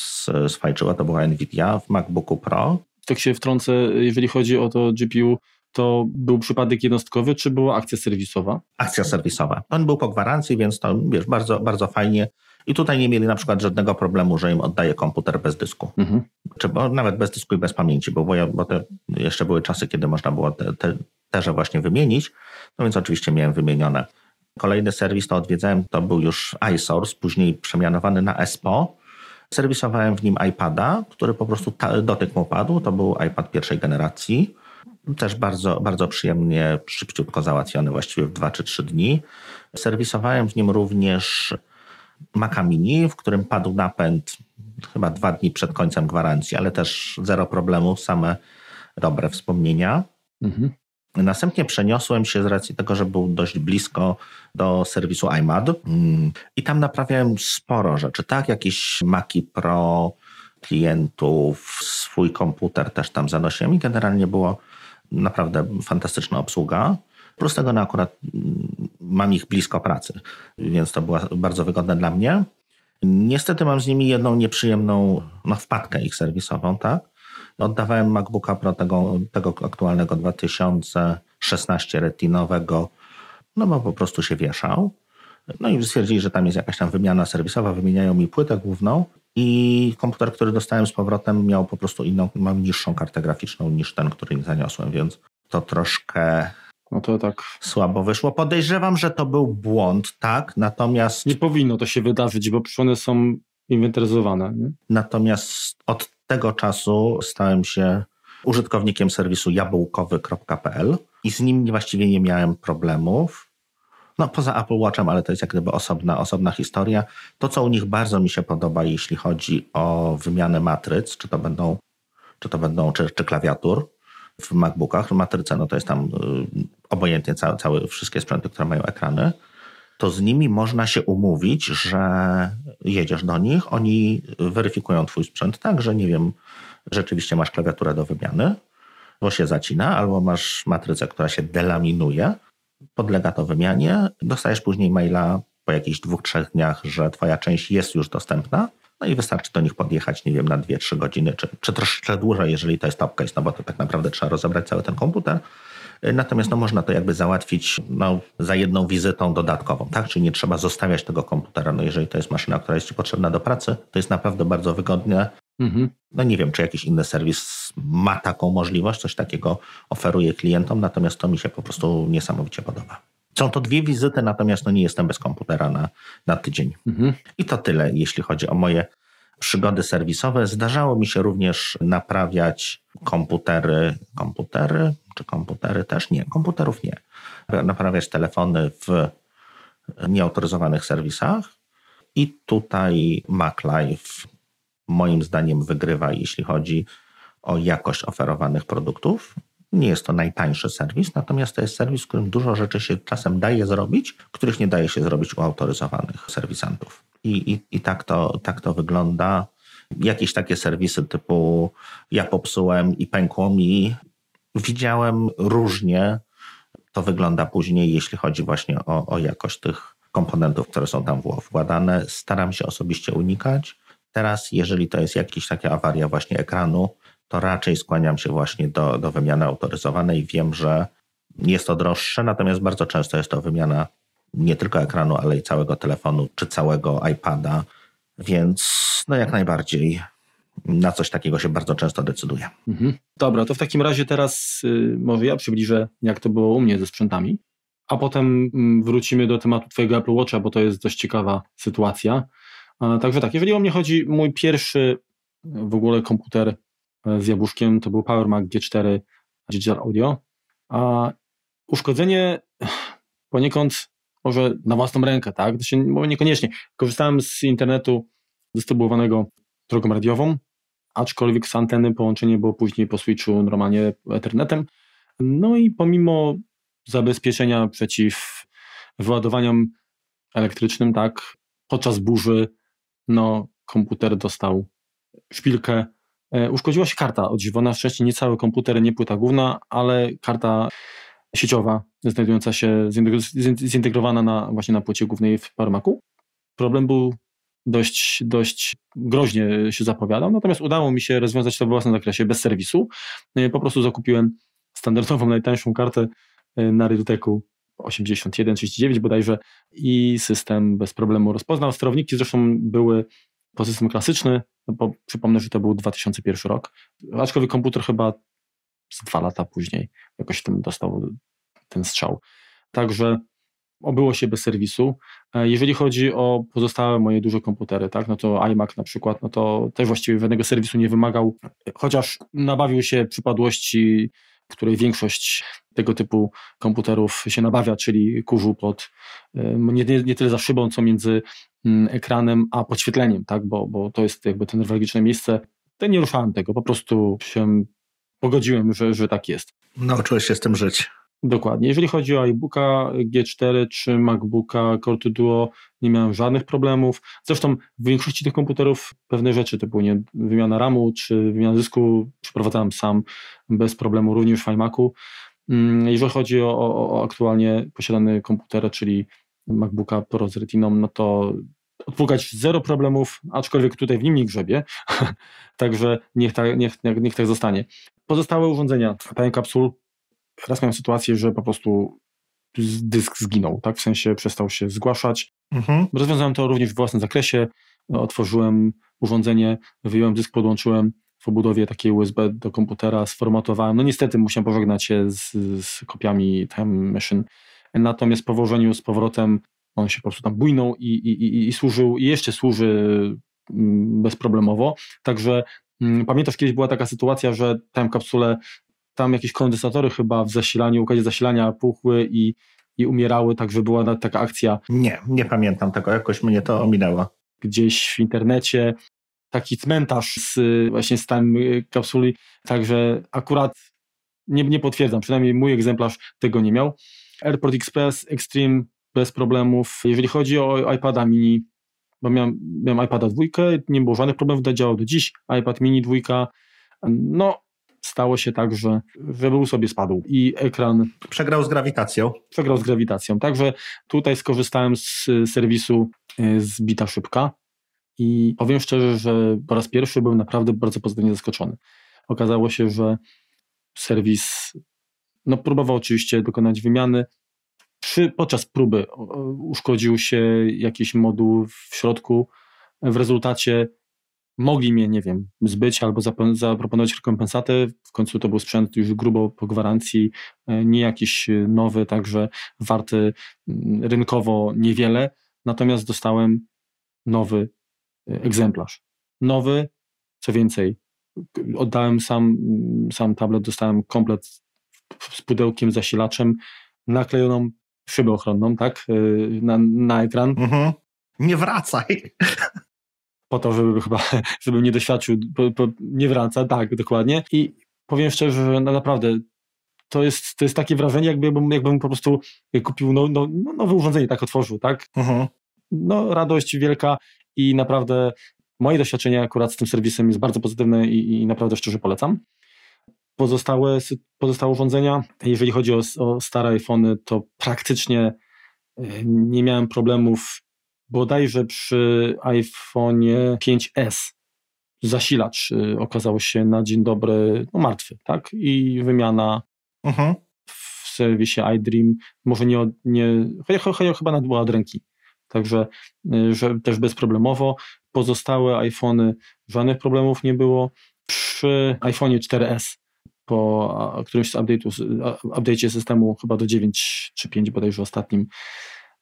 sfajczyło, to była Nvidia w MacBooku Pro. Tak się wtrącę, jeżeli chodzi o to GPU, to był przypadek jednostkowy, czy była akcja serwisowa? Akcja serwisowa. On był po gwarancji, więc to wiesz, bardzo, bardzo fajnie. I tutaj nie mieli na przykład żadnego problemu, że im oddaje komputer bez dysku. Mhm. Czy bo nawet bez dysku i bez pamięci, bo, bo, ja, bo te jeszcze były czasy, kiedy można było te, te, właśnie wymienić. No więc oczywiście miałem wymienione. Kolejny serwis to odwiedzałem, to był już iSource, później przemianowany na ESPO. Serwisowałem w nim iPada, który po prostu dotyk mu padł. To był iPad pierwszej generacji też bardzo, bardzo przyjemnie, szybciutko załatwiony, właściwie w 2 czy 3 dni. Serwisowałem w nim również Maca Mini, w którym padł napęd chyba dwa dni przed końcem gwarancji, ale też zero problemu, same dobre wspomnienia. Mhm. Następnie przeniosłem się z racji tego, że był dość blisko do serwisu iMad mm. i tam naprawiałem sporo rzeczy, tak? Jakieś Maki Pro, klientów, swój komputer też tam zanosiłem i generalnie było naprawdę fantastyczna obsługa. Plus tego no akurat mm, mam ich blisko pracy, więc to było bardzo wygodne dla mnie. Niestety mam z nimi jedną nieprzyjemną no, wpadkę ich serwisową, tak? Oddawałem MacBooka Pro tego, tego aktualnego 2016 retinowego, no bo po prostu się wieszał. No i stwierdzili, że tam jest jakaś tam wymiana serwisowa, wymieniają mi płytę główną i komputer, który dostałem z powrotem miał po prostu inną, mam niższą kartę graficzną niż ten, który zaniosłem, więc to troszkę no to tak. Słabo wyszło. Podejrzewam, że to był błąd, tak? Natomiast. Nie powinno to się wydarzyć, bo one są inwentaryzowane. Nie? Natomiast od tego czasu stałem się użytkownikiem serwisu jabłkowy.pl i z nim właściwie nie miałem problemów. No poza Apple Watchem, ale to jest jak gdyby osobna, osobna historia. To, co u nich bardzo mi się podoba, jeśli chodzi o wymianę matryc, czy to będą, czy to będą, czy, czy klawiatur w MacBookach, matryca, no to jest tam y, obojętnie całe, całe, wszystkie sprzęty, które mają ekrany, to z nimi można się umówić, że jedziesz do nich, oni weryfikują twój sprzęt tak, że nie wiem, rzeczywiście masz klawiaturę do wymiany, bo się zacina, albo masz matrycę, która się delaminuje, podlega to wymianie, dostajesz później maila po jakichś dwóch, trzech dniach, że twoja część jest już dostępna, no i wystarczy do nich podjechać, nie wiem, na dwie, trzy godziny, czy, czy troszeczkę dłużej, jeżeli to jest top case, no bo to tak naprawdę trzeba rozebrać cały ten komputer. Natomiast no, można to jakby załatwić no, za jedną wizytą dodatkową, tak? Czyli nie trzeba zostawiać tego komputera. No, jeżeli to jest maszyna, która jest Ci potrzebna do pracy, to jest naprawdę bardzo wygodne. Mhm. No nie wiem, czy jakiś inny serwis ma taką możliwość, coś takiego oferuje klientom, natomiast to mi się po prostu niesamowicie podoba. Są to dwie wizyty, natomiast no nie jestem bez komputera na, na tydzień. Mhm. I to tyle, jeśli chodzi o moje przygody serwisowe. Zdarzało mi się również naprawiać komputery, komputery, czy komputery też? Nie, komputerów nie. Naprawiać telefony w nieautoryzowanych serwisach. I tutaj MacLife moim zdaniem wygrywa, jeśli chodzi o jakość oferowanych produktów. Nie jest to najtańszy serwis, natomiast to jest serwis, w którym dużo rzeczy się czasem daje zrobić, których nie daje się zrobić u autoryzowanych serwisantów. I, i, i tak, to, tak to wygląda. Jakieś takie serwisy typu ja popsułem i pękło mi, widziałem różnie. To wygląda później, jeśli chodzi właśnie o, o jakość tych komponentów, które są tam wkładane. Staram się osobiście unikać. Teraz, jeżeli to jest jakaś taka awaria właśnie ekranu, to raczej skłaniam się właśnie do, do wymiany autoryzowanej. Wiem, że jest to droższe, natomiast bardzo często jest to wymiana nie tylko ekranu, ale i całego telefonu czy całego iPada, więc no jak najbardziej na coś takiego się bardzo często decyduje. Mhm. Dobra, to w takim razie teraz y, może ja przybliżę, jak to było u mnie ze sprzętami, a potem y, wrócimy do tematu Twojego Apple Watcha, bo to jest dość ciekawa sytuacja. A, także tak, jeżeli o mnie chodzi, mój pierwszy w ogóle komputer e, z jabłuszkiem to był Power Mac G4 Digital Audio, a uszkodzenie poniekąd może na własną rękę, tak? To się, może niekoniecznie. Korzystałem z internetu dystrybuowanego drogą radiową, aczkolwiek z anteny połączenie było później po switchu normalnie Ethernetem. No i pomimo zabezpieczenia przeciw wyładowaniom elektrycznym, tak, podczas burzy, no, komputer dostał szpilkę. E, uszkodziła się karta odżywona, wcześniej nie cały komputer, nie płyta główna, ale karta sieciowa, znajdująca się zintegrowana na, właśnie na płycie głównej w Parmaku. Problem był dość, dość groźnie się zapowiadał, natomiast udało mi się rozwiązać to w własnym zakresie bez serwisu. E, po prostu zakupiłem standardową, najtańszą kartę e, na Ryduteku 8139 bodajże i system bez problemu rozpoznał. Sterowniki zresztą były po system klasyczny, no bo przypomnę, że to był 2001 rok, aczkolwiek komputer chyba z dwa lata później jakoś tym dostał ten strzał. Także obyło się bez serwisu. E, jeżeli chodzi o pozostałe moje duże komputery, tak, no to iMac na przykład, no to też właściwie żadnego serwisu nie wymagał, chociaż nabawił się przypadłości, której większość tego typu komputerów się nabawia, czyli kurzu pod, nie, nie, nie tyle za szybą, co między mm, ekranem a podświetleniem, tak, bo, bo to jest jakby ten newralgiczne miejsce. To nie ruszałem tego, po prostu się pogodziłem, że, że tak jest. Nauczyłeś się z tym żyć. Dokładnie. Jeżeli chodzi o iBooka G4 czy MacBooka Core 2 Duo, nie miałem żadnych problemów. Zresztą w większości tych komputerów pewne rzeczy, typu nie, wymiana RAMu czy wymiana dysku, przeprowadzałem sam bez problemu, również w iMacu. Mm, jeżeli chodzi o, o, o aktualnie posiadane komputery, czyli MacBooka Pro z Retiną, no to odpukać zero problemów, aczkolwiek tutaj w nim nie grzebie, (laughs) także niech, tak, niech, niech tak zostanie. Pozostałe urządzenia, Time Capsule, raz miałem sytuację, że po prostu dysk zginął, tak, w sensie przestał się zgłaszać. Mhm. Rozwiązałem to również w własnym zakresie, otworzyłem urządzenie, wyjąłem dysk, podłączyłem w obudowie takiej USB do komputera, sformatowałem. No niestety musiałem pożegnać się z, z kopiami Time Machine, natomiast po włożeniu z powrotem on się po prostu tam bujnął i, i, i, i służył, i jeszcze służy mm, bezproblemowo. Także mm, pamiętasz, kiedyś była taka sytuacja, że tam kapsule, tam jakieś kondensatory chyba w zasilaniu, układzie zasilania puchły i, i umierały, także była taka akcja. Nie, nie pamiętam tego, jakoś mnie to ominęło. Gdzieś w internecie taki cmentarz z, właśnie z tam kapsuli, także akurat nie, nie potwierdzam, przynajmniej mój egzemplarz tego nie miał. AirPort Express Extreme bez problemów. Jeżeli chodzi o iPada mini, bo miałem, miałem iPada dwójkę, nie było żadnych problemów, działał do dziś. iPad mini dwójka, no stało się tak, że, że był sobie spadł i ekran... Przegrał z grawitacją. Przegrał z grawitacją, także tutaj skorzystałem z serwisu e, z Bita Szybka i powiem szczerze, że po raz pierwszy byłem naprawdę bardzo pozytywnie zaskoczony. Okazało się, że serwis no, próbował oczywiście dokonać wymiany, przy, podczas próby uszkodził się jakiś moduł w środku. W rezultacie mogli mnie, nie wiem, zbyć albo zaproponować rekompensatę. W końcu to był sprzęt już grubo po gwarancji, e, nie jakiś nowy, także warty mm, rynkowo niewiele. Natomiast dostałem nowy egzemplarz. Nowy, co więcej, oddałem sam, sam tablet, dostałem komplet z pudełkiem, zasilaczem, naklejoną szybę ochronną, tak, y, na, na ekran. Mhm. Nie wracaj. po to, żeby chyba, (laughs) żebym nie doświadczył, po, po, nie wraca, tak, dokładnie. I powiem szczerze, że naprawdę to jest, to jest takie wrażenie, jakbym, jakbym po prostu kupił no, no, no, nowe urządzenie, tak otworzył, tak? Mhm. No, radość wielka i naprawdę moje doświadczenie akurat z tym serwisem jest bardzo pozytywne i, i naprawdę szczerze polecam. Pozostałe, pozostałe urządzenia, jeżeli chodzi o, o stare iPhony, to praktycznie e, nie miałem problemów bodajże przy iPhone'ie 5S zasilacz y, okazał się na dzień dobry no, martwy, tak? I wymiana uh-huh. w serwisie iDream, może nie, nie chyba nawet była od ręki. Także y, że też bezproblemowo. Pozostałe iPhony żadnych problemów nie było. Przy iPhone'ie 4S po którymś z update'cie systemu chyba do 9 czy 5 bodajże ostatnim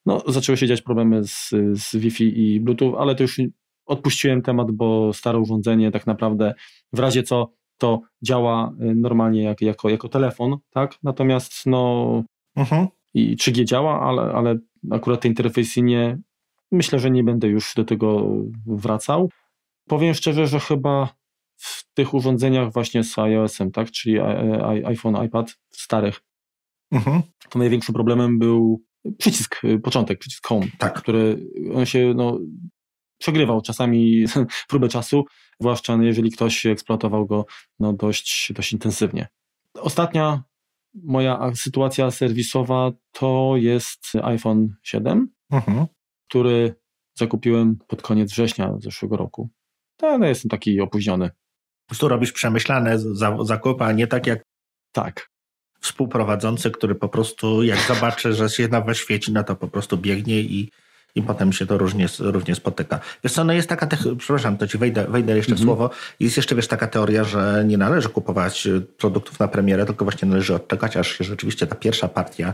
no, zaczęły się dziać problemy z, z Wi-Fi i Bluetooth, ale to już odpuściłem temat, bo stare urządzenie tak naprawdę w razie co to działa y, normalnie jak, jako, jako telefon, tak? Natomiast no uh-huh. i 3G działa, ale, ale akurat te interfejsy nie, myślę, że nie będę już do tego wracał. Powiem szczerze, że chyba w tych urządzeniach właśnie z iOS-em, tak? Czyli iPhone, iPad starych, uh-huh. to największym problemem był przycisk, początek, przycisk home, tak. który on się no, przegrywał czasami (laughs) próbę czasu, zwłaszcza jeżeli ktoś eksploatował go no, dość, dość intensywnie. Ostatnia moja sytuacja serwisowa to jest iPhone 7, mhm. który zakupiłem pod koniec września zeszłego roku. To no, jestem taki opóźniony. Po prostu robisz przemyślane zakupy, a nie tak jak tak współprowadzący, który po prostu jak zobaczy, że się nawet świeci, no to po prostu biegnie i, i potem się to różnie, różnie spotyka. Wiesz co, no jest taka, te... przepraszam, to ci wejdę, wejdę jeszcze w mhm. słowo, jest jeszcze wiesz taka teoria, że nie należy kupować y, produktów na premierę, tylko właśnie należy odczekać, aż się rzeczywiście ta pierwsza partia,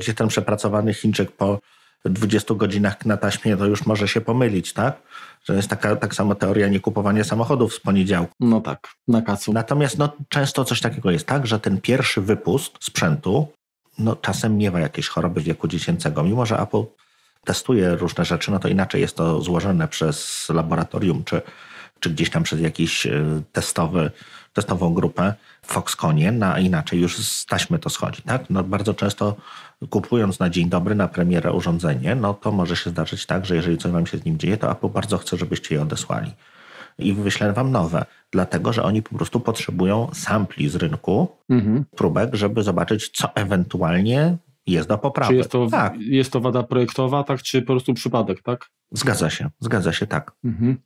się ten przepracowany Chińczyk po 20 godzinach na taśmie, to już może się pomylić, tak? Że jest taka tak samo teoria niekupowania samochodów z poniedziałku. No tak, na kacu. Natomiast no, często coś takiego jest tak, że ten pierwszy wypust sprzętu no, czasem miewa jakieś choroby wieku dziecięcego. Mimo, że Apple testuje różne rzeczy, no to inaczej jest to złożone przez laboratorium, czy, czy gdzieś tam przez jakiś y, testowy, testową grupę w Foxconnie, no, a inaczej już z taśmy to schodzi. Tak? No, bardzo często kupując na dzień dobry, na premierę urządzenie, no to może się zdarzyć tak, że jeżeli coś wam się z nim dzieje, to Apple bardzo chce, żebyście je odesłali. I wyślę wam nowe, dlatego że oni po prostu potrzebują sampli z rynku, mhm. próbek, żeby zobaczyć, co ewentualnie jest do poprawy. Czy jest to, tak. jest to wada projektowa, tak, czy po prostu przypadek, tak? Zgadza się, zgadza się, tak. Mhm.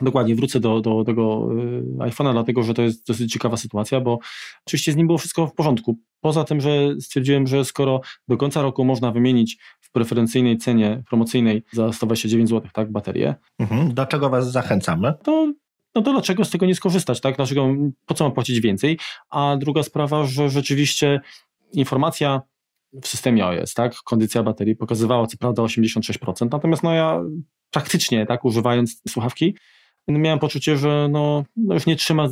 Dokładnie, wrócę do, do tego y, iPhone'a, dlatego że to jest dosyć ciekawa sytuacja, bo oczywiście z nim było wszystko w porządku. Poza tym, że stwierdziłem, że skoro do końca roku można wymienić w preferencyjnej cenie promocyjnej za 129 zł, tak, baterię. Mhm. Do czego Was zachęcamy? To no to dlaczego z tego nie skorzystać, tak? Dlaczego, po co mam płacić więcej? A druga sprawa, że rzeczywiście informacja w systemie OS, tak, kondycja baterii pokazywała co prawda 86%, natomiast no ja praktycznie, tak, używając słuchawki, no miałem poczucie, że no, no już nie trzyma,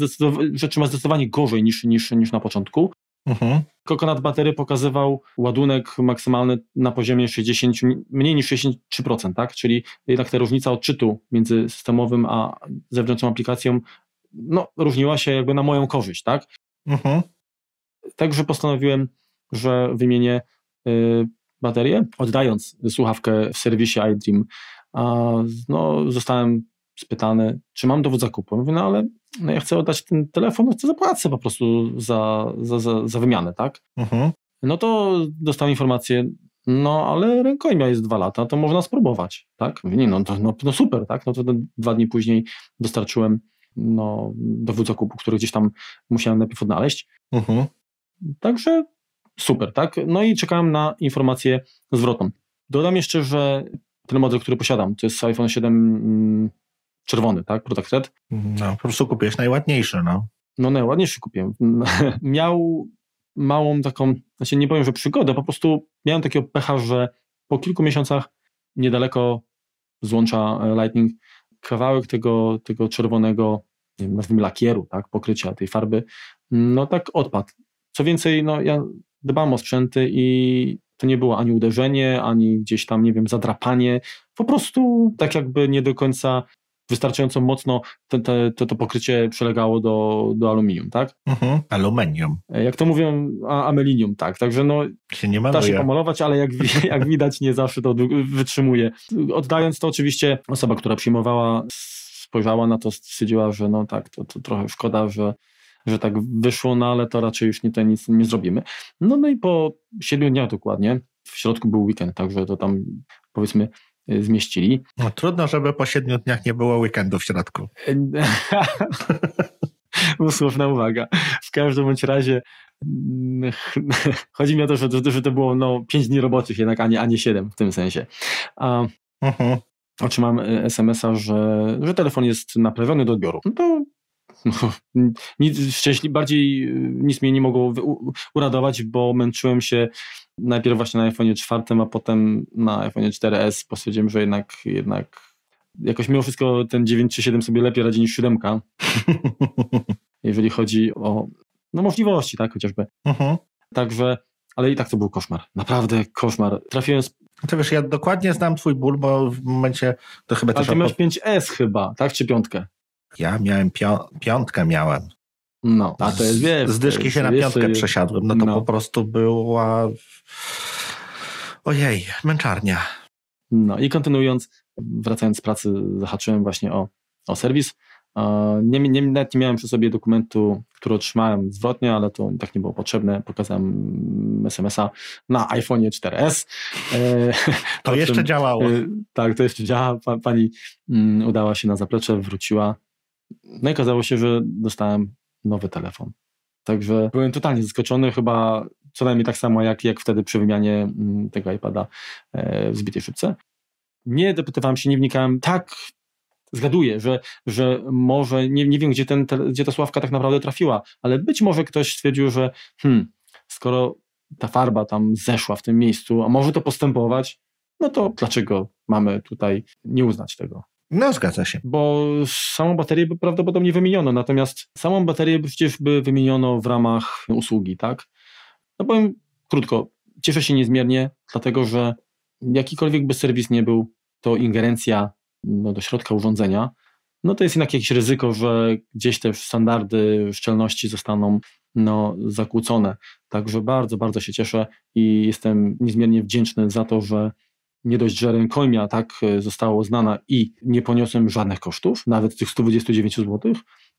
że trzyma zdecydowanie gorzej niż, niż, niż na początku. Mhm. Kokonat batery pokazywał ładunek maksymalny na poziomie 60, mniej niż 63%, tak? Czyli jednak ta różnica odczytu między systemowym a zewnętrzną aplikacją no, różniła się jakby na moją korzyść, tak? Mhm. Także postanowiłem, że wymienię y, baterię, oddając słuchawkę w serwisie iDream. A, no, zostałem spytany, czy mam dowód zakupu. Mówię, no ale no ja chcę oddać ten telefon, no chcę zapłacę po prostu za, za, za, za wymianę, tak? Mhm. No to dostałem informację, no ale rękojmia jest dwa lata, to można spróbować, tak? Mówię, nie, no, to, no, no super, tak? No to dwa dni później dostarczyłem no, dowód zakupu, który gdzieś tam musiałem najpierw odnaleźć. Mhm. Także super, tak? No i czekałem na informację zwrotną. Dodam jeszcze, że ten model, który posiadam, to jest iPhone 7 czerwony, tak? Product Red. No, po prostu kupiłeś najładniejszy, no. No, najładniejszy kupiłem. (laughs) Miał małą taką, znaczy nie powiem, że przygodę, po prostu miałem takiego pecha, że po kilku miesiącach niedaleko złącza e, Lightning kawałek tego, tego czerwonego, nie wiem, nazwijmy lakieru, tak, pokrycia tej farby, no tak odpadł. Co więcej, no ja dbam o sprzęty i to nie było ani uderzenie, ani gdzieś tam, nie wiem, zadrapanie, po prostu tak jakby nie do końca wystarczająco mocno te, te, to, to pokrycie przylegało do, do aluminium, tak? Mhm. Aluminium. Jak to mówią, a, amelinium, tak. Także no, Się nie da się pomalować, ale jak, (laughs) jak widać, nie zawsze to wy- wytrzymuje. Oddając to, oczywiście osoba, która przyjmowała, spojrzała na to, stwierdziła, że no tak, to, to trochę szkoda, że, że tak wyszło, no ale to raczej już nie, to nic nie zrobimy. No, no i po siedmiu dniach dokładnie, w środku był weekend, także to tam powiedzmy y, zmieścili. No, trudno, żeby po siedmiu dniach nie było weekendu w środku. (laughs) Usłowna uwaga. W każdym bądź razie mm, (laughs) chodzi mi o to, że to, że to było no, 5 dni roboczych jednak, a nie, a nie 7 w tym sensie. A Mhm. otrzymałem y, SMS-a, że, że telefon jest naprawiony do odbioru. No to no, nic szczęśliwie, bardziej y, nic mnie nie mogło u- uradować, bo męczyłem się najpierw właśnie na iPhone 4, a potem na iPhone 4S. Postwierdziłem, że jednak, jednak jakoś mimo wszystko ten 9 czy 7 sobie lepiej radzi niż 7, (laughs) jeżeli chodzi o no, możliwości, tak, chociażby. Mhm. Także, ale i tak to był koszmar. Naprawdę koszmar. Trafiłem z... To wiesz, ja dokładnie znam twój ból, bo w momencie to chyba Ale też... ty masz opo- 5S chyba, tak? Czy piątkę? Ja miałem pio- piątkę miałem. No, a to jest, wiesz... Z dyszki się na piątkę przesiadłem. No to no. po prostu była... Ojej, męczarnia. No i kontynuując, wracając z pracy, zahaczyłem właśnie o, o serwis. Nie, nie, nawet nie miałem przy sobie dokumentu, który otrzymałem zwrotnie, ale to tak nie było potrzebne. Pokazałem SMS-a na iPhone 4S. E, To jeszcze czym, działało. e, Tak, to jeszcze działa. Pa, pani mm, udała się na zaplecze, wróciła. No i okazało się, że dostałem nowy telefon. Także byłem totalnie zaskoczony, chyba co najmniej tak samo jak, jak wtedy przy wymianie mm, tego iPada e, w zbitej szybce. Nie dopytywałem się, nie wnikałem. Tak, zgaduję, że, że może, nie, nie wiem, gdzie, ten, te, gdzie ta sławka tak naprawdę trafiła, ale być może ktoś stwierdził, że hmm, skoro ta farba tam zeszła w tym miejscu, a może to postępować, no to dlaczego mamy tutaj nie uznać tego? No, zgadza się. Bo samą baterię prawdopodobnie wymieniono, natomiast samą baterię przecież by wymieniono w ramach usługi, tak? No powiem krótko, cieszę się niezmiernie, dlatego że jakikolwiek by serwis nie był, to ingerencja no, do środka urządzenia, no to jest jednak jakieś ryzyko, że gdzieś te standardy szczelności zostaną no, zakłócone. Także bardzo, bardzo się cieszę i jestem niezmiernie wdzięczny za to, że nie dość, że rękojmia tak e, została uznana i nie poniosłem żadnych kosztów, nawet tych 129 zł,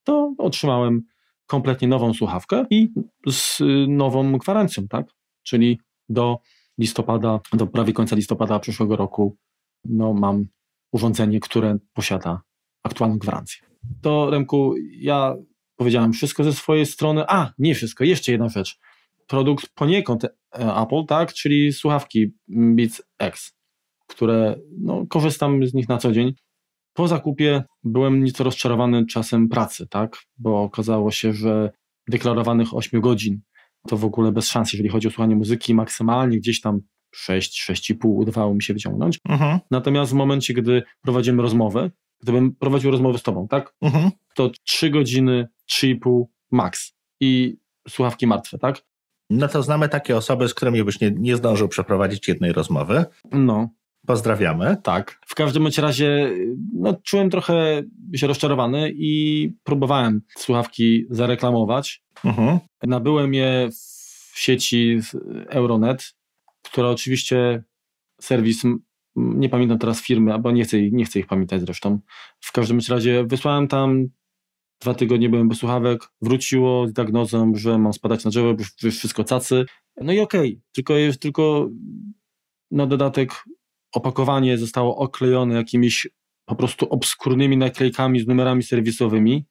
to otrzymałem kompletnie nową słuchawkę i z y, nową gwarancją, tak? Czyli do listopada, do prawie końca listopada przyszłego roku no, mam urządzenie, które posiada aktualną gwarancję. To Remku, ja powiedziałem wszystko ze swojej strony. A, nie wszystko, jeszcze jedna rzecz. Produkt poniekąd e, Apple, tak, czyli słuchawki Beats X, które no, korzystam z nich na co dzień. Po zakupie byłem nieco rozczarowany czasem pracy, tak, bo okazało się, że deklarowanych 8 godzin to w ogóle bez szans, jeżeli chodzi o słuchanie muzyki, maksymalnie gdzieś tam 6, 6,5 udawało mi się wyciągnąć. Mhm. Natomiast w momencie, gdy prowadzimy rozmowę, gdybym prowadził rozmowę z tobą, tak, Mhm. to 3 godziny, 3,5 max i słuchawki martwe, tak? No to znamy takie osoby, z którymi byś nie, nie zdążył przeprowadzić jednej rozmowy. No, Pozdrawiamy. tak. W każdym bądź razie no, czułem trochę się rozczarowany i próbowałem słuchawki zareklamować. Mhm. Nabyłem je w sieci Euronet, która oczywiście serwis, nie pamiętam teraz firmy, albo nie chcę, ich- nie chcę ich pamiętać zresztą. W każdym razie wysłałem tam, dwa tygodnie byłem bez słuchawek, wróciło z diagnozą, że mam spadać na drzewo, już, wszystko cacy. No i okej, tylko jest tylko na dodatek opakowanie zostało oklejone jakimiś po prostu obskurnymi naklejkami z numerami serwisowymi,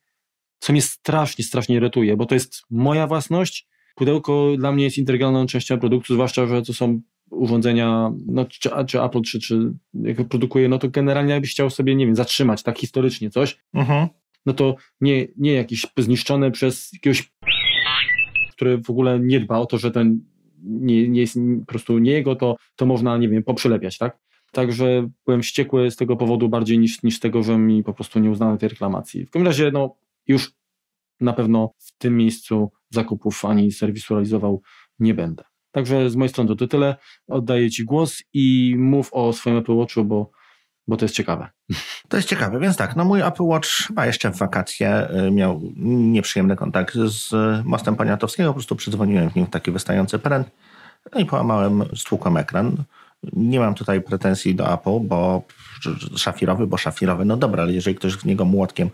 co mnie strasznie, strasznie irytuje, bo to jest moja własność. Pudełko dla mnie jest integralną częścią produktu, zwłaszcza, że to są urządzenia, no, czy, czy Apple, czy, czy jak produkuje, no to generalnie jakbyś chciał sobie, nie wiem, zatrzymać tak historycznie coś, Mhm. no to nie, nie jakieś zniszczone przez jakiegoś, który w ogóle nie dba o to, że ten nie, nie jest po prostu nie jego, to, to można, nie wiem, poprzylepiać, tak? Także byłem wściekły z tego powodu bardziej niż, niż tego, że mi po prostu nie uznano tej reklamacji. W każdym razie, no, już na pewno w tym miejscu zakupów ani serwisu realizował nie będę. Także z mojej strony to tyle. Oddaję Ci głos i mów o swoim Apple Watchu, bo, bo to jest ciekawe. (laughs) To jest ciekawe, więc tak, no mój Apple Watch chyba jeszcze w wakacje y, miał nieprzyjemny kontakt z mostem Poniatowskiego, po prostu przydzwoniłem w nim w taki wystający pręt, no i połamałem, stłukłem ekran. Nie mam tutaj pretensji do Apple, bo szafirowy, bo szafirowy, no dobra, ale jeżeli ktoś z niego młotkiem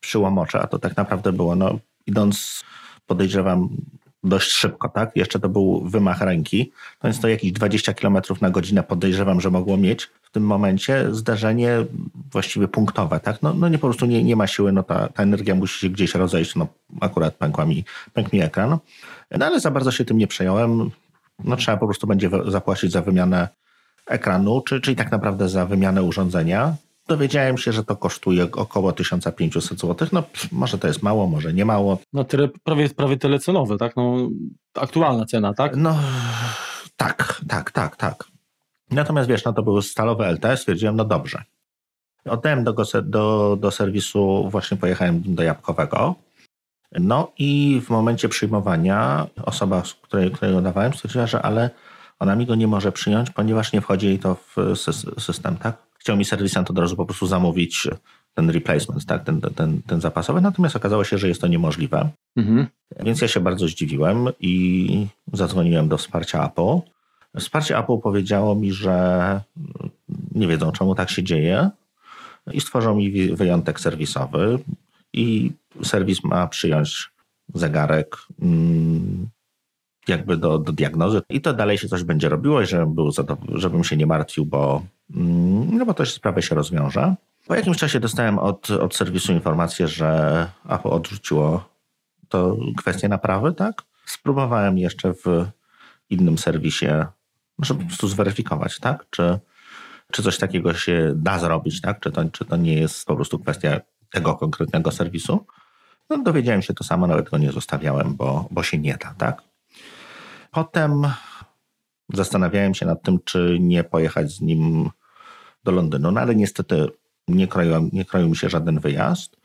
przyłomocze, a to tak naprawdę było, no idąc podejrzewam dość szybko, tak? Jeszcze to był wymach ręki, więc to jakieś 20 km na godzinę podejrzewam, że mogło mieć w tym momencie zdarzenie właściwie punktowe, tak? No, no nie po prostu nie, nie ma siły, no ta, ta energia musi się gdzieś rozejść, no akurat pękła mi, pękł mi ekran. No ale za bardzo się tym nie przejąłem. No trzeba po prostu będzie zapłacić za wymianę ekranu, czy, czyli tak naprawdę za wymianę urządzenia. Dowiedziałem się, że to kosztuje około 1500 zł. No, może to jest mało, może nie mało. No, tyle, prawie, prawie tyle cenowe, tak? No, aktualna cena, tak? No, tak, tak, tak, tak. Natomiast wiesz, no to były stalowe LT, stwierdziłem, no dobrze. Oddałem do, do, do serwisu, właśnie pojechałem do Jabłkowego. No i w momencie przyjmowania osoba, której, której dawałem, stwierdziła, że ale ona mi go nie może przyjąć, ponieważ nie wchodzi jej to w system, tak? Chciał mi serwisant od razu po prostu zamówić ten replacement, tak? ten, ten, ten zapasowy, natomiast okazało się, że jest to niemożliwe. Mhm. Więc ja się bardzo zdziwiłem i zadzwoniłem do wsparcia Apple. Wsparcie Apple powiedziało mi, że nie wiedzą, czemu tak się dzieje i stworzą mi wyjątek serwisowy i serwis ma przyjąć zegarek mm, jakby do, do diagnozy i to dalej się coś będzie robiło i żebym, był żebym się nie martwił, bo, mm, no bo to sprawa się rozwiąże. Po jakimś czasie dostałem od, od serwisu informację, że Apple odrzuciło to kwestię naprawy, tak? Spróbowałem jeszcze w innym serwisie, żeby po prostu zweryfikować, tak? Czy, czy coś takiego się da zrobić, tak? Czy to, czy to nie jest po prostu kwestia tego konkretnego serwisu? No, dowiedziałem się to samo, nawet go nie zostawiałem, bo, bo się nie da, tak? Potem zastanawiałem się nad tym, czy nie pojechać z nim do Londynu, no ale niestety nie kroił, nie kroił mi się żaden wyjazd,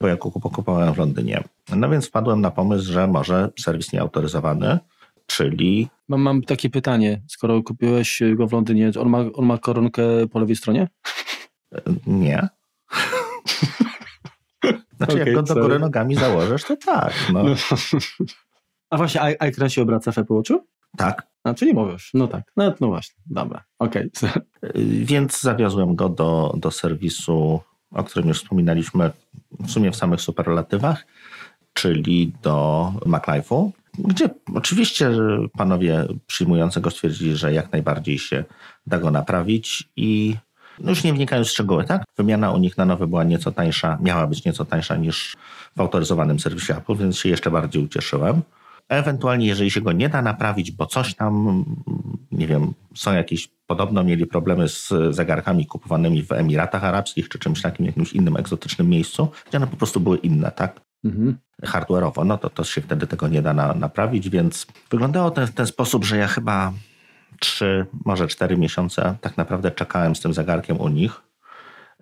bo ja kupowałem w Londynie. No więc wpadłem na pomysł, że może serwis nieautoryzowany, czyli... Mam, mam takie pytanie, skoro kupiłeś go w Londynie, on ma, on ma koronkę po lewej stronie? (laughs) Nie. (laughs) Znaczy, okay, jak go do góry nogami założysz, to tak. No. no. A właśnie, ekran się obraca w Apple Watchu? Tak. A, czyli mówisz. No tak. No, no właśnie. Dobra. Okej. Okay. (laughs) Więc zawiozłem go do, do serwisu, o którym już wspominaliśmy w sumie w samych superlatywach, czyli do MacLife'u, gdzie oczywiście panowie przyjmujący go stwierdzili, że jak najbardziej się da go naprawić i no już nie wnikają w szczegóły, tak? Wymiana u nich na nowy była nieco tańsza, miała być nieco tańsza niż w autoryzowanym serwisie Apple, więc się jeszcze bardziej ucieszyłem. Ewentualnie, jeżeli się go nie da naprawić, bo coś tam, nie wiem, są jakieś, podobno mieli problemy z zegarkami kupowanymi w Emiratach Arabskich czy czymś takim, jakimś innym egzotycznym miejscu, gdzie one po prostu były inne, tak? Mhm. Hardware'owo, no to, to się wtedy tego nie da na, naprawić, więc wyglądało to w ten sposób, że ja chyba trzy, może cztery miesiące tak naprawdę czekałem z tym zegarkiem u nich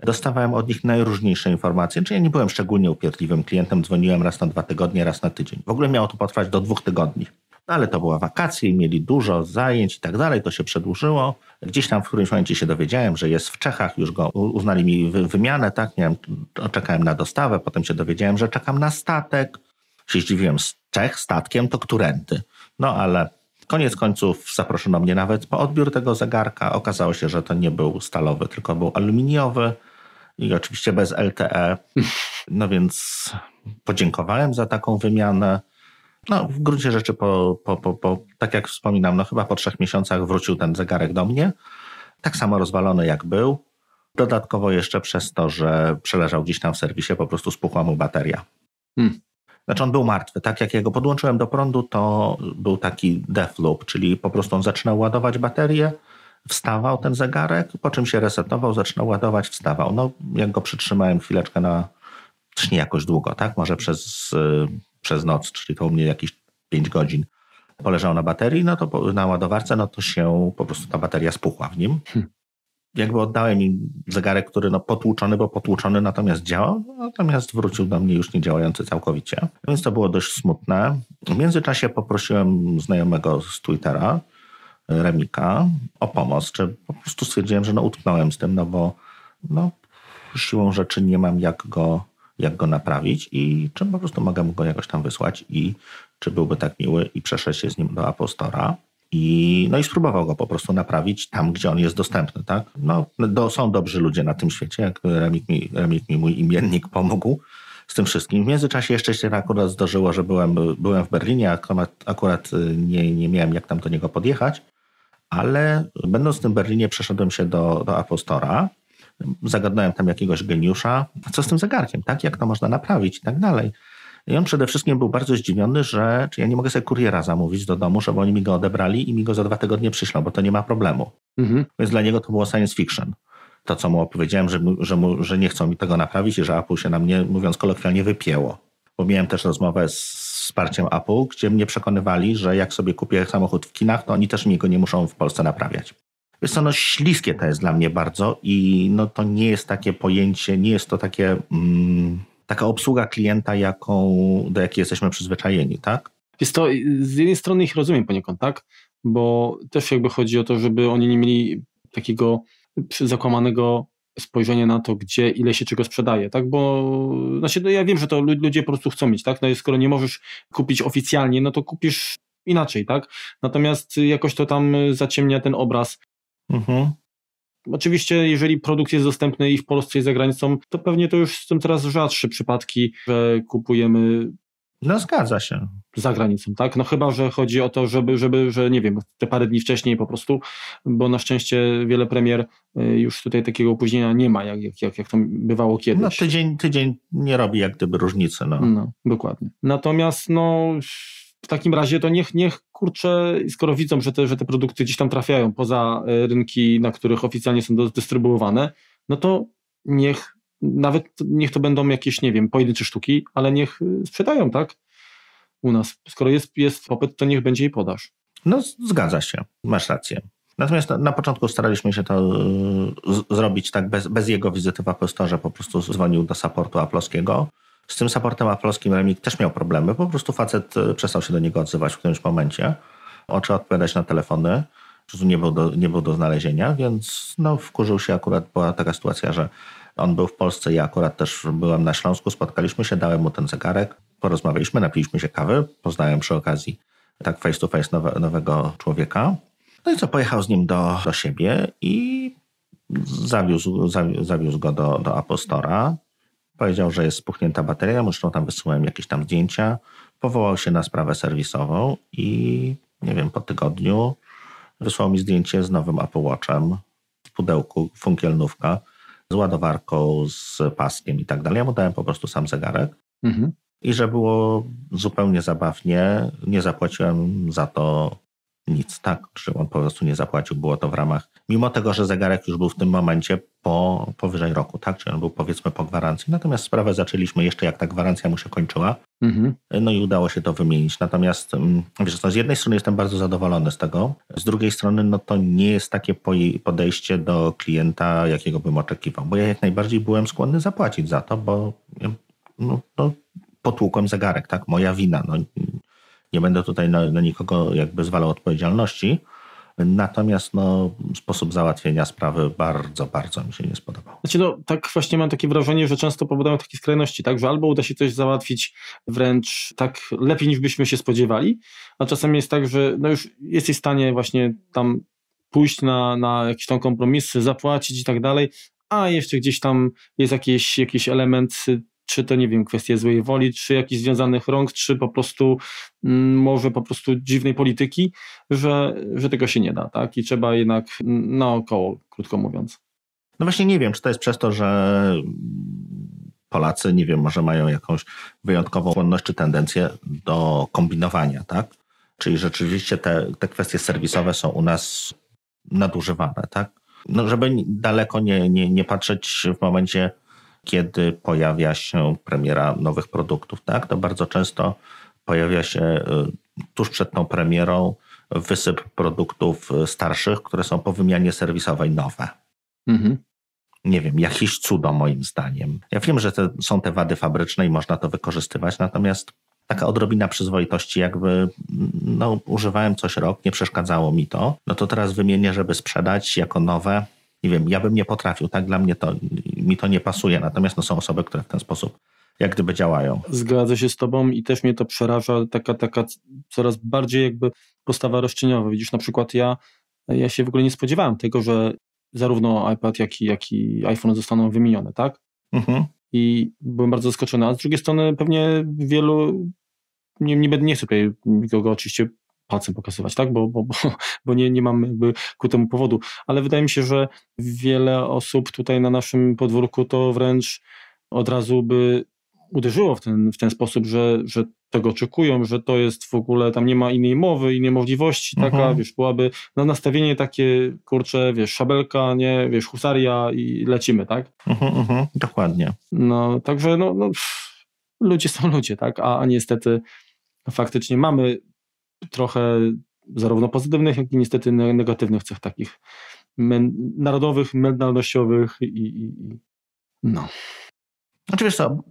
dostawałem od nich najróżniejsze informacje. Czyli ja nie byłem szczególnie upierdliwym klientem, dzwoniłem raz na dwa tygodnie, raz na tydzień. W ogóle miało to potrwać do dwóch tygodni. No ale to była wakacje mieli dużo zajęć i tak dalej, to się przedłużyło. Gdzieś tam w którymś momencie się dowiedziałem, że jest w Czechach, już go uznali mi wymianę, tak, nie wiem, czekałem na dostawę, potem się dowiedziałem, że czekam na statek. Się zdziwiłem, z Czech statkiem to którędy. No ale koniec końców zaproszono mnie nawet po odbiór tego zegarka. Okazało się, że to nie był stalowy, tylko był aluminiowy i oczywiście bez LTE. No więc podziękowałem za taką wymianę. No, w gruncie rzeczy, po, po, po, po, tak jak wspominam, no chyba po trzech miesiącach wrócił ten zegarek do mnie. Tak samo rozwalony jak był. Dodatkowo jeszcze przez to, że przeleżał gdzieś tam w serwisie, po prostu spuchła mu bateria. Hmm. Znaczy on był martwy. Tak jak ja go podłączyłem do prądu, to był taki death loop, czyli po prostu on zaczynał ładować baterię, wstawał ten zegarek, po czym się resetował, zaczynał ładować, wstawał. No, jak go przytrzymałem chwileczkę na, też nie jakoś długo, tak? Może przez, y, przez noc, czyli to u mnie jakieś 5 godzin poleżał na baterii, no to na ładowarce, no to się po prostu ta bateria spuchła w nim. Hmm. Jakby oddałem im zegarek, który no potłuczony, bo potłuczony natomiast działał, natomiast wrócił do mnie już nie działający całkowicie. Więc to było dość smutne. W międzyczasie poprosiłem znajomego z Twittera, Remika o pomoc, czy po prostu stwierdziłem, że no utknąłem z tym, no bo no, siłą rzeczy nie mam jak go, jak go naprawić i czy po prostu mogę mu go jakoś tam wysłać i czy byłby tak miły i przeszedł się z nim do Apple Store'a. I, no i spróbował go po prostu naprawić tam, gdzie on jest dostępny, tak? No, do, są dobrzy ludzie na tym świecie, jak Remik mi, Remik mi mój imiennik pomógł z tym wszystkim. W międzyczasie jeszcze się akurat zdarzyło, że byłem, byłem w Berlinie, akurat, akurat nie, nie miałem jak tam do niego podjechać, ale będąc w tym Berlinie przeszedłem się do, do Apple Store'a, zagadnąłem tam jakiegoś geniusza, co z tym zegarkiem, tak? Jak to można naprawić i tak dalej. I on przede wszystkim był bardzo zdziwiony, że czy ja nie mogę sobie kuriera zamówić do domu, żeby oni mi go odebrali i mi go za dwa tygodnie przyślą, bo to nie ma problemu. Mhm. Więc dla niego to było science fiction. To, co mu opowiedziałem, że, że, mu, że nie chcą mi tego naprawić i że Apple się na mnie, mówiąc kolokwialnie, wypięło. Bo miałem też rozmowę z wsparciem Apple, gdzie mnie przekonywali, że jak sobie kupię samochód w kinach, to oni też mi go nie muszą w Polsce naprawiać. Wiesz co, no śliskie to jest dla mnie bardzo i no to nie jest takie pojęcie, nie jest to takie... Mm, taka obsługa klienta, jaką, do jakiej jesteśmy przyzwyczajeni, tak? Jest to, z jednej strony ich rozumiem poniekąd, tak? Bo też jakby chodzi o to, żeby oni nie mieli takiego zakłamanego spojrzenia na to, gdzie, ile się czego sprzedaje, tak? Bo znaczy, no ja wiem, że to ludzie po prostu chcą mieć, tak? No skoro nie możesz kupić oficjalnie, no to kupisz inaczej, tak? Natomiast jakoś to tam zaciemnia ten obraz. Mhm. Oczywiście, jeżeli produkt jest dostępny i w Polsce i za granicą, to pewnie to już są coraz rzadsze przypadki, że kupujemy. No zgadza się. Za granicą, tak? No chyba, że chodzi o to, żeby, żeby, że nie wiem, te parę dni wcześniej po prostu, bo na szczęście wiele premier y, już tutaj takiego opóźnienia nie ma, jak, jak, jak to bywało kiedyś. No tydzień, tydzień nie robi jak gdyby różnicy. No, no dokładnie. Natomiast no w takim razie to niech, niech kurczę, skoro widzą, że te, że te produkty gdzieś tam trafiają poza e, rynki, na których oficjalnie są dystrybuowane, no to niech nawet niech to będą jakieś, nie wiem, pojedyncze sztuki, ale niech e, sprzedają, tak? U nas. Skoro jest, jest popyt, to niech będzie i podaż. No, zgadza się, masz rację. Natomiast na, na początku staraliśmy się to z, zrobić tak bez, bez jego wizyty w Apple po prostu dzwonił do supportu aplowskiego z tym supportem aplowskim Remik też miał problemy. Po prostu facet e, przestał się do niego odzywać w którymś momencie. Oczy odpowiadać na telefony. Po prostu nie był do, nie był do znalezienia, więc no, wkurzył się akurat. Była taka sytuacja, że on był w Polsce, ja akurat też byłem na Śląsku, spotkaliśmy się, dałem mu ten zegarek, porozmawialiśmy, napiliśmy się kawy, poznałem przy okazji tak face to face nowe, nowego człowieka. No i co, pojechał z nim do, do siebie i zawiózł, zawiózł, zawiózł go do, do Apostora. Powiedział, że jest spuchnięta bateria, zresztą tam wysyłałem jakieś tam zdjęcia. Powołał się na sprawę serwisową i nie wiem, po tygodniu wysłał mi zdjęcie z nowym Apple Watchem w pudełku, funkielnówka, z ładowarką, z paskiem i tak dalej. Ja mu dałem po prostu sam zegarek. Mhm. I że było zupełnie zabawnie, nie zapłaciłem za to nic, tak, że on po prostu nie zapłacił, było to w ramach, mimo tego, że zegarek już był w tym momencie po powyżej roku, tak, czyli on był powiedzmy po gwarancji, natomiast sprawę zaczęliśmy jeszcze jak ta gwarancja mu się kończyła, mhm. no i udało się to wymienić, natomiast mm, wiesz, no, z jednej strony jestem bardzo zadowolony z tego, z drugiej strony no to nie jest takie podejście do klienta, jakiego bym oczekiwał, bo ja jak najbardziej byłem skłonny zapłacić za to, bo no, no potłukłem zegarek, tak, moja wina, no nie będę tutaj na, na nikogo jakby zwalał odpowiedzialności. Natomiast no, sposób załatwienia sprawy bardzo, bardzo mi się nie spodobał. Znaczy, no, tak właśnie mam takie wrażenie, że często powodują takie skrajności, tak, że albo uda się coś załatwić wręcz tak lepiej niż byśmy się spodziewali, a czasem jest tak, że no już jesteś w stanie właśnie tam pójść na, na jakieś tam kompromisy, zapłacić i tak dalej, a jeszcze gdzieś tam jest jakiś, jakiś element czy to nie wiem, kwestie złej woli, czy jakichś związanych rąk, czy po prostu mm, może po prostu dziwnej polityki, że, że tego się nie da, tak? I trzeba jednak naokoło, krótko mówiąc. No właśnie nie wiem, czy to jest przez to, że Polacy, nie wiem, może mają jakąś wyjątkową skłonność czy tendencję do kombinowania, tak? Czyli rzeczywiście te, te kwestie serwisowe są u nas nadużywane, tak? No, żeby daleko nie, nie, nie patrzeć w momencie kiedy pojawia się premiera nowych produktów. Tak? To bardzo często pojawia się y, tuż przed tą premierą wysyp produktów y, starszych, które są po wymianie serwisowej nowe. Mhm. Nie wiem, jakieś cudo moim zdaniem. Ja wiem, że te, są te wady fabryczne i można to wykorzystywać, natomiast taka odrobina przyzwoitości, jakby no, używałem coś rok, nie przeszkadzało mi to, no to teraz wymienię, żeby sprzedać jako nowe nie wiem, ja bym nie potrafił, tak? Dla mnie to, mi to nie pasuje, natomiast no, są osoby, które w ten sposób jak gdyby działają. Zgadzę się z tobą i też mnie to przeraża, taka, taka coraz bardziej jakby postawa roszczeniowa. Widzisz, na przykład ja, ja się w ogóle nie spodziewałem tego, że zarówno iPad, jak i, jak i iPhone zostaną wymienione, tak? Mhm. I byłem bardzo zaskoczony. A z drugiej strony pewnie wielu, nie, nie, nie chcę tutaj nikogo oczywiście palcem pokazywać, tak? Bo, bo, bo, (laughs) bo nie, nie mam jakby ku temu powodu. Ale wydaje mi się, że wiele osób tutaj na naszym podwórku to wręcz od razu by uderzyło w ten, w ten sposób, że, że tego oczekują, że to jest w ogóle, tam nie ma innej mowy, innej możliwości, taka, mhm. wiesz, byłaby na nastawienie takie, kurcze, wiesz, szabelka, nie, wiesz, husaria i lecimy, tak? Mhm, mhm, dokładnie. No, także, no, no pff, ludzie są ludzie, tak? A, a niestety faktycznie mamy trochę zarówno pozytywnych, jak i niestety negatywnych cech takich narodowych, mentalnościowych i, i, i no. Znaczy wiesz co,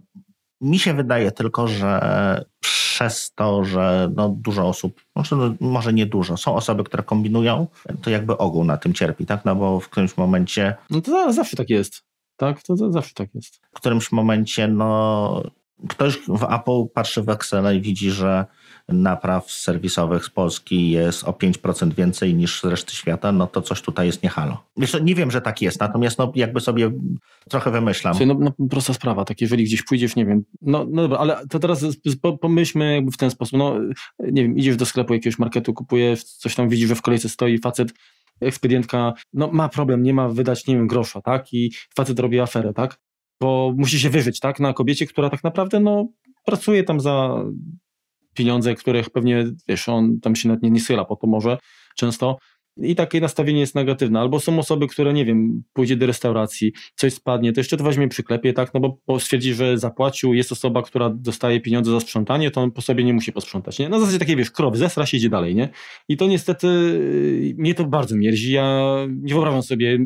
mi się wydaje tylko, że przez to, że no dużo osób, może, no, może nie dużo, są osoby, które kombinują, to jakby ogół na tym cierpi, tak? No bo w którymś momencie... No to zawsze tak jest, tak? To, zawsze tak jest. W którymś momencie, no ktoś w Apple patrzy w Excel i widzi, że napraw serwisowych z Polski jest o 5% więcej niż z reszty świata, no to coś tutaj jest nie halo. Wiesz, nie wiem, że tak jest, natomiast no, jakby sobie trochę wymyślam. Słuchaj, no, no, prosta sprawa, tak jeżeli gdzieś pójdziesz, nie wiem, no, no dobra, ale to teraz pomyślmy jakby w ten sposób, no nie wiem, idziesz do sklepu jakiegoś marketu, kupujesz, coś tam widzisz, że w kolejce stoi facet, ekspedientka, no ma problem, nie ma wydać, nie wiem, grosza, tak, i facet robi aferę, tak, bo musi się wyżyć, tak, na kobiecie, która tak naprawdę, no, pracuje tam za pieniądze, których pewnie, wiesz, on tam się nawet nie, nie schyla po to może często. I takie nastawienie jest negatywne. Albo są osoby, które, nie wiem, pójdzie do restauracji, coś spadnie, to jeszcze to weźmie przyklepie, tak, no bo stwierdzi, że zapłacił, jest osoba, która dostaje pieniądze za sprzątanie, to on po sobie nie musi posprzątać, nie? Na zasadzie takie, wiesz, krowy, zesra się idzie dalej, nie? I to niestety, mnie to bardzo mierzi, ja nie wyobrażam sobie,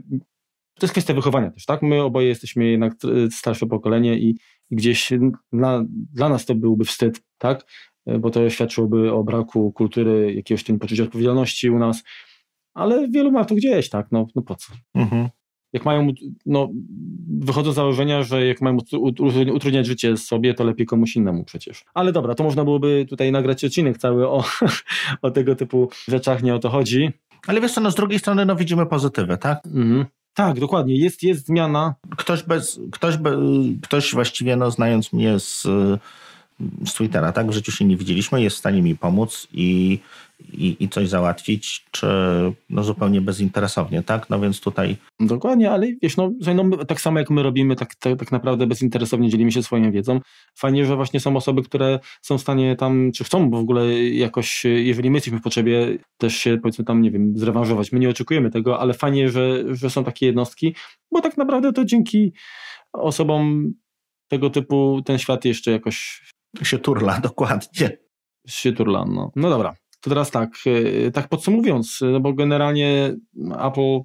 to jest kwestia wychowania też, tak? My oboje jesteśmy jednak starsze pokolenie i gdzieś dla, dla nas to byłby wstyd, tak? E, bo to świadczyłoby o braku kultury, jakiegoś tym poczucia odpowiedzialności u nas, ale wielu ma to gdzieś, tak, no, no po co? Mhm. Jak mają, no, wychodzą z założenia, że jak mają utrudniać życie sobie, to lepiej komuś innemu przecież. Ale dobra, to można byłoby tutaj nagrać odcinek cały o, (laughs) o tego typu rzeczach, nie o to chodzi. Ale wiesz co, no z drugiej strony no widzimy pozytywy, tak? Mhm. Tak, dokładnie. Jest, jest zmiana. Ktoś bez, ktoś, be, ktoś właściwie, no znając mnie z z Twittera, tak? W życiu się nie widzieliśmy, jest w stanie mi pomóc i, i, i coś załatwić, czy no zupełnie bezinteresownie, tak? No więc tutaj... Dokładnie, ale wiesz, no, no tak samo jak my robimy, tak, tak, tak naprawdę bezinteresownie dzielimy się swoją wiedzą. Fajnie, że właśnie są osoby, które są w stanie tam, czy chcą w ogóle jakoś, jeżeli my jesteśmy w potrzebie, też się powiedzmy tam, nie wiem, zrewanżować. My nie oczekujemy tego, ale fajnie, że, że są takie jednostki, bo tak naprawdę to dzięki osobom tego typu ten świat jeszcze jakoś się turla, (laughs) dokładnie. Się turla, no. No dobra, to teraz tak, e, tak podsumowując, no bo generalnie Apple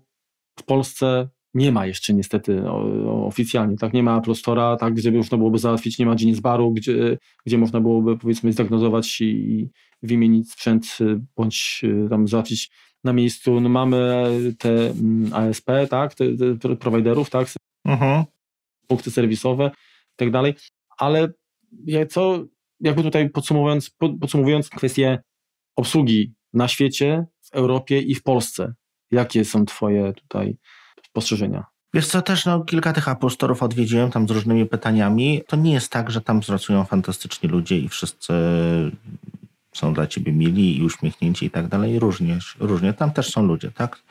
w Polsce nie ma jeszcze niestety oficjalnie, tak, nie ma Apple Store'a, tak, gdzie można byłoby załatwić, nie ma Genius Baru, gdzie, gdzie można byłoby powiedzmy zdiagnozować i wymienić sprzęt, e, bądź tam załatwić na miejscu. No mamy te mm, ASP, tak, te, te prowajderów, tak, mhm. punkty serwisowe i tak dalej, ale co, jakby tutaj podsumowując, podsumowując kwestię obsługi na świecie, w Europie i w Polsce, jakie są Twoje tutaj spostrzeżenia? Wiesz co, też no, kilka tych apostorów odwiedziłem tam z różnymi pytaniami. To nie jest tak, że tam pracują fantastyczni ludzie i wszyscy są dla ciebie mili i uśmiechnięci i tak dalej. Różnie, różnie. Tam też są ludzie, tak?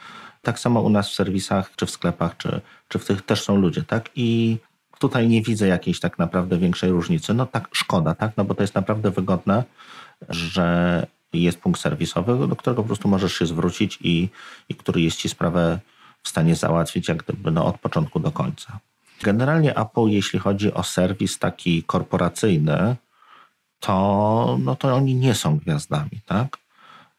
Tak samo u nas w serwisach, czy w sklepach, czy, czy w tych też są ludzie, tak? I Tutaj nie widzę jakiejś tak naprawdę większej różnicy. No tak, szkoda, tak? No bo to jest naprawdę wygodne, że jest punkt serwisowy, do którego po prostu możesz się zwrócić i, i który jest ci sprawę w stanie załatwić jak gdyby no, od początku do końca. Generalnie Apple, jeśli chodzi o serwis taki korporacyjny, to, no to oni nie są gwiazdami, tak?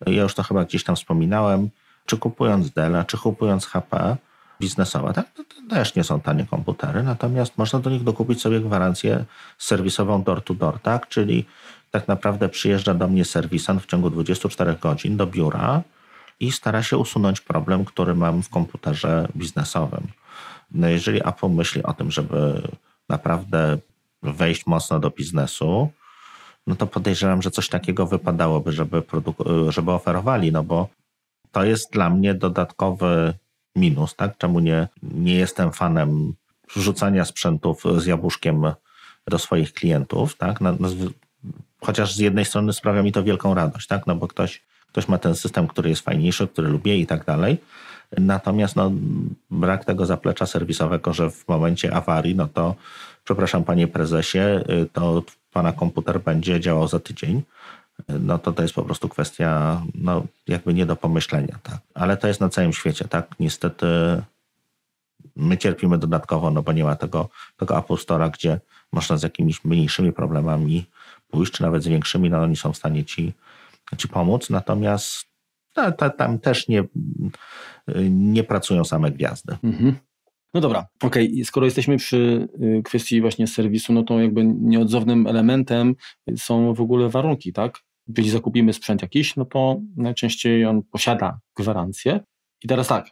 Ja już to chyba gdzieś tam wspominałem, czy kupując Dell, czy kupując HP, biznesowe. Tak? To też nie są tanie komputery, natomiast można do nich dokupić sobie gwarancję serwisową door-to-door, tak? czyli tak naprawdę przyjeżdża do mnie serwisant w ciągu 24 godzin do biura, i stara się usunąć problem, który mam w komputerze biznesowym. No jeżeli Apple myśli o tym, żeby naprawdę wejść mocno do biznesu, no to podejrzewam, że coś takiego wypadałoby, żeby, żeby oferowali, no bo to jest dla mnie dodatkowy minus, tak? Czemu nie, nie jestem fanem wrzucania sprzętów z jabłuszkiem do swoich klientów, tak? No, no, chociaż z jednej strony sprawia mi to wielką radość, tak? No bo ktoś, ktoś ma ten system, który jest fajniejszy, który lubię i tak dalej. Natomiast no, brak tego zaplecza serwisowego, że w momencie awarii, no to przepraszam panie prezesie, to pana komputer będzie działał za tydzień no to to jest po prostu kwestia no, jakby nie do pomyślenia. Tak? Ale to jest na całym świecie. tak? Niestety my cierpimy dodatkowo, no bo nie ma tego, tego Apple Store'a, gdzie można z jakimiś mniejszymi problemami pójść, czy nawet z większymi, no oni są w stanie ci, ci pomóc. Natomiast no, tam też nie, nie pracują same gwiazdy. Mhm. No dobra, okej, okay. skoro jesteśmy przy y, kwestii właśnie serwisu, no to jakby nieodzownym elementem są w ogóle warunki, tak? Jeżeli zakupimy sprzęt jakiś, no to najczęściej on posiada gwarancję. I teraz tak,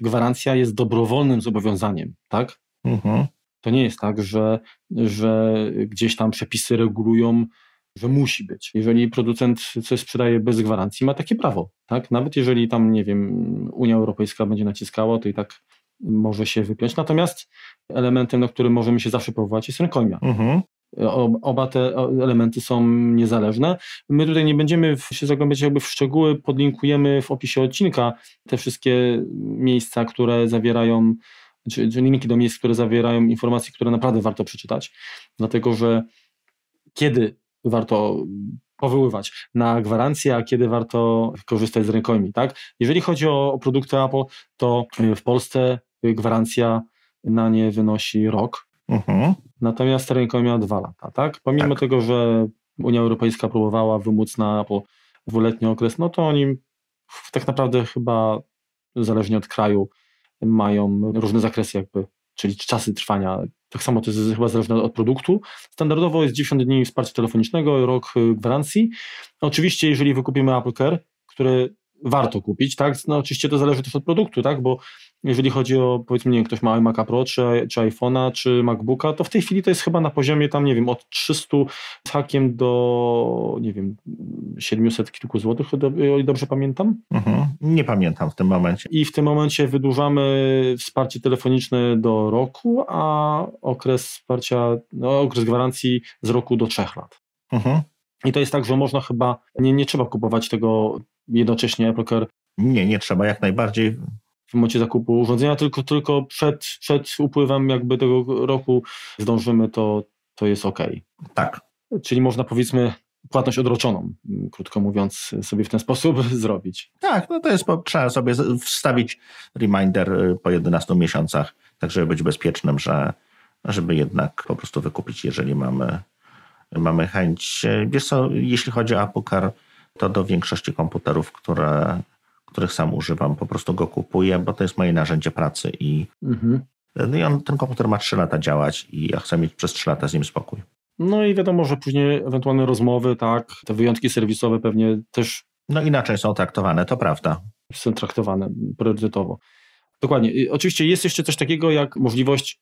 gwarancja jest dobrowolnym zobowiązaniem, tak? Mhm. To nie jest tak, że, że gdzieś tam przepisy regulują, że musi być. Jeżeli producent coś sprzedaje bez gwarancji, ma takie prawo, tak? Nawet jeżeli tam, nie wiem, Unia Europejska będzie naciskała, to i tak może się wypiąć. Natomiast elementem, na który możemy się zawsze powołać, jest rękojmia. Mhm. Oba te elementy są niezależne. My tutaj nie będziemy się zagłębiać jakby w szczegóły, podlinkujemy w opisie odcinka te wszystkie miejsca, które zawierają, czy, czy linki do miejsc, które zawierają informacje, które naprawdę warto przeczytać, dlatego że kiedy warto powoływać na gwarancję, a kiedy warto korzystać z rękojmi, tak? Jeżeli chodzi o produkty Apple, to w Polsce gwarancja na nie wynosi rok. Mhm. Natomiast ręką miała dwa lata, tak? Pomimo tak. tego, że Unia Europejska próbowała wymóc na dwuletni okres, no to oni tak naprawdę chyba zależnie od kraju mają różne zakresy jakby, czyli czasy trwania. Tak samo to jest chyba zależne od produktu. Standardowo jest 90 dni wsparcia telefonicznego, rok gwarancji. Oczywiście jeżeli wykupimy Apple Care, który warto kupić, tak? No oczywiście to zależy też od produktu, tak? Bo jeżeli chodzi o, powiedzmy, nie wiem, ktoś ma Maca Pro, czy, czy iPhone'a, czy MacBooka, to w tej chwili to jest chyba na poziomie tam, nie wiem, od 300 z hakiem do, nie wiem, 700 kilku złotych, o ile dobrze pamiętam? Mhm. Nie pamiętam w tym momencie. I w tym momencie wydłużamy wsparcie telefoniczne do roku, a okres wsparcia, no, okres gwarancji z roku do trzech lat. Mhm. I to jest tak, że można chyba, nie, nie trzeba kupować tego jednocześnie Apple Care. Nie, nie trzeba, jak najbardziej w momencie zakupu urządzenia, tylko, tylko przed, przed upływem jakby tego roku zdążymy, to, to jest ok. Tak. Czyli można powiedzmy płatność odroczoną, krótko mówiąc, sobie w ten sposób (laughs) zrobić. Tak, no to jest, trzeba sobie wstawić reminder y, po 11 miesiącach, tak żeby być bezpiecznym, że żeby jednak po prostu wykupić, jeżeli mamy, mamy chęć. Wiesz co, jeśli chodzi o Apple Car, to do większości komputerów, które których sam używam, po prostu go kupuję, bo to jest moje narzędzie pracy i, mhm. no i on, ten komputer ma 3 lata działać i ja chcę mieć przez 3 lata z nim spokój. No i wiadomo, że później ewentualne rozmowy, tak, te wyjątki serwisowe pewnie też. No inaczej są traktowane, to prawda. Są traktowane priorytetowo. Dokładnie. Oczywiście jest jeszcze coś takiego jak możliwość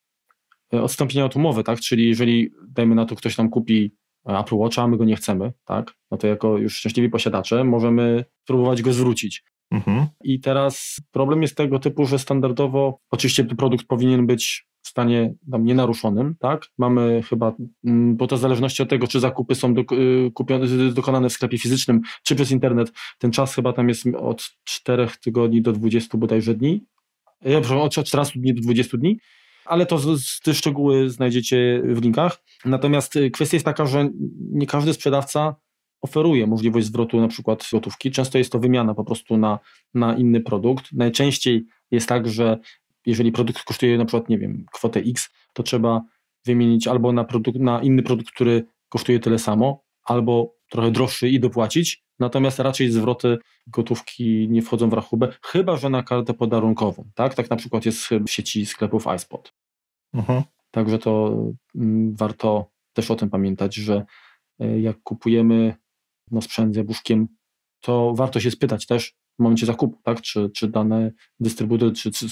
odstąpienia od umowy, tak? Czyli jeżeli, dajmy na to, ktoś nam kupi Apple Watcha, a my go nie chcemy, tak? No to jako już szczęśliwi posiadacze możemy próbować go zwrócić. Mhm. I teraz problem jest tego typu, że standardowo oczywiście produkt powinien być w stanie tam nienaruszonym, tak? Mamy chyba, mm, bo to w zależności od tego, czy zakupy są do, y, kupione, dokonane w sklepie fizycznym, czy przez internet, ten czas chyba tam jest od 4 tygodni do 20 bodajże dni. Ja, przepraszam, od 14 dni do 20 dni ale to te szczegóły znajdziecie w linkach. Natomiast y, kwestia jest taka, że nie każdy sprzedawca oferuje możliwość zwrotu na przykład gotówki. Często jest to wymiana po prostu na, na inny produkt. Najczęściej jest tak, że jeżeli produkt kosztuje na przykład, nie wiem, kwotę X, to trzeba wymienić albo na, produkt, na inny produkt, który kosztuje tyle samo, albo trochę droższy i dopłacić. Natomiast raczej zwroty gotówki nie wchodzą w rachubę, chyba że na kartę podarunkową. Tak, tak na przykład jest w sieci sklepów iSpot. Mhm. Także to mm, warto też o tym pamiętać, że y, jak kupujemy no, sprzęt z jabłuszkiem, to warto się spytać też, w momencie zakupu, tak? Czy, czy dany dystrybutor, czy, czy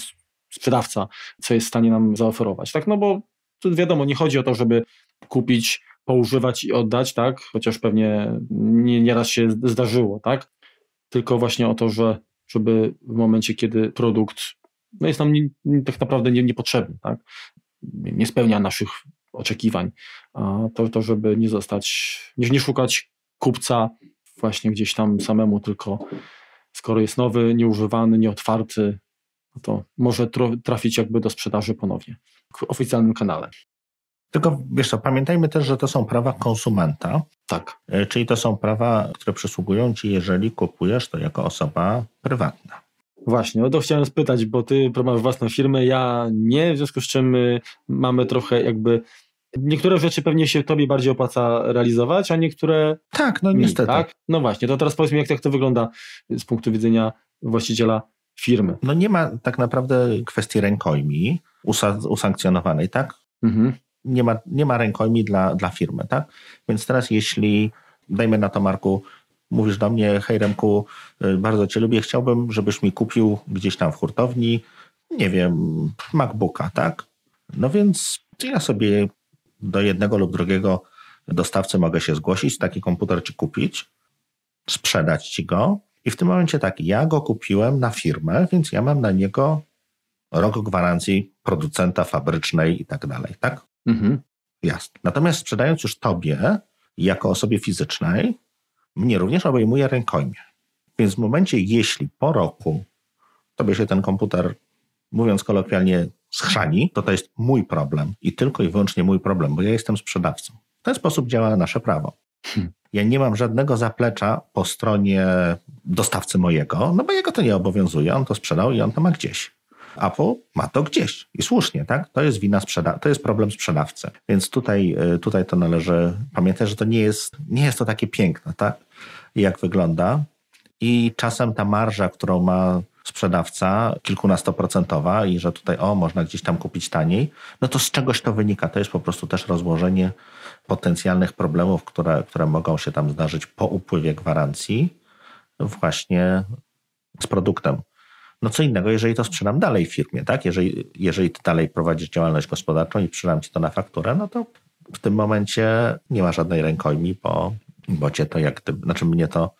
sprzedawca, co jest w stanie nam zaoferować, tak? No bo wiadomo, nie chodzi o to, żeby kupić, poużywać i oddać, tak? Chociaż pewnie nie, nieraz się zdarzyło, tak? Tylko właśnie o to, że żeby w momencie, kiedy produkt no jest nam nie, tak naprawdę nie, niepotrzebny, tak? Nie spełnia naszych oczekiwań, to, to żeby nie zostać, nie, nie szukać kupca właśnie gdzieś tam samemu, tylko skoro jest nowy, nieużywany, nieotwarty, no to może trafić jakby do sprzedaży ponownie w oficjalnym kanale. Tylko wiesz co, pamiętajmy też, że to są prawa konsumenta. Tak. E, czyli to są prawa, które przysługują ci, jeżeli kupujesz to jako osoba prywatna. Właśnie, o to chciałem spytać, bo ty masz własną firmę, ja nie, w związku z czym y, mamy trochę jakby Niektóre rzeczy pewnie się tobie bardziej opłaca realizować, a niektóre. Tak, no niestety. tak? No właśnie, to teraz powiedz mi, jak, jak to wygląda z punktu widzenia właściciela firmy. No nie ma tak naprawdę kwestii rękojmi usankcjonowanej, tak? Mhm. Nie, ma, nie ma rękojmi dla, dla firmy, tak? Więc teraz jeśli, dajmy na to Marku, mówisz do mnie, hej Remku, y, bardzo cię lubię, chciałbym, żebyś mi kupił gdzieś tam w hurtowni, nie wiem, MacBooka, tak? No więc ja sobie do jednego lub drugiego dostawcy mogę się zgłosić, taki komputer ci kupić, sprzedać ci go i w tym momencie tak, ja go kupiłem na firmę, więc ja mam na niego rok gwarancji producenta fabrycznej i tak dalej, tak? Mhm. Jasne. Natomiast sprzedając już tobie, jako osobie fizycznej, mnie również obejmuje rękojmie. Więc w momencie, jeśli po roku tobie się ten komputer, mówiąc kolokwialnie, schrzani, to to jest mój problem i tylko i wyłącznie mój problem, bo ja jestem sprzedawcą. W ten sposób działa nasze prawo. Hmm. Ja nie mam żadnego zaplecza po stronie dostawcy mojego, no bo jego to nie obowiązuje, on to sprzedał i on to ma gdzieś. Apple ma to gdzieś i słusznie, tak? To jest wina sprzeda- to jest problem sprzedawcy. Więc tutaj, y, tutaj to należy pamiętać, że to nie jest, nie jest to takie piękne, tak? Jak wygląda. I czasem ta marża, którą ma sprzedawca kilkunastoprocentowa i że tutaj o, można gdzieś tam kupić taniej, no to z czegoś to wynika. To jest po prostu też rozłożenie potencjalnych problemów, które, które mogą się tam zdarzyć po upływie gwarancji właśnie z produktem. No co innego, jeżeli to sprzedam dalej w firmie, tak? Jeżeli, jeżeli ty dalej prowadzisz działalność gospodarczą i sprzedam ci to na fakturę, no to w tym momencie nie ma żadnej rękojmi, bo, bo cię to jak gdyby, znaczy mnie to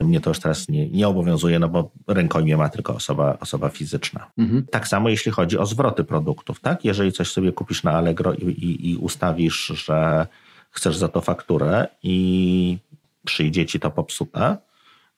mnie to już teraz nie, nie obowiązuje, no bo rękojmie ma tylko osoba, osoba fizyczna. Mhm. Tak samo jeśli chodzi o zwroty produktów, tak? Jeżeli coś sobie kupisz na Allegro i, i, i ustawisz, że chcesz za to fakturę i przyjdzie ci to popsute,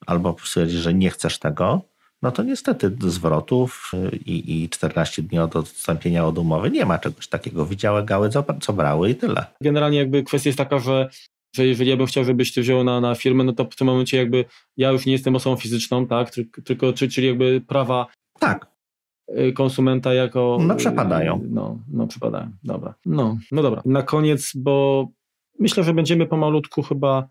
albo stwierdzisz, że nie chcesz tego, no to niestety zwrotów i, i 14 dni od odstąpienia od umowy nie ma czegoś takiego. Widziałe gały, co, co brały i tyle. Generalnie jakby kwestia jest taka, że że jeżeli ja bym chciał, żebyś ty wziął na, na firmę, no to w tym momencie jakby ja już nie jestem osobą fizyczną, tak, tylko, czyli jakby prawa tak. Y, konsumenta jako... No przepadają. No, no przepadają, dobra. No, no dobra. Na koniec, bo myślę, że będziemy pomalutku chyba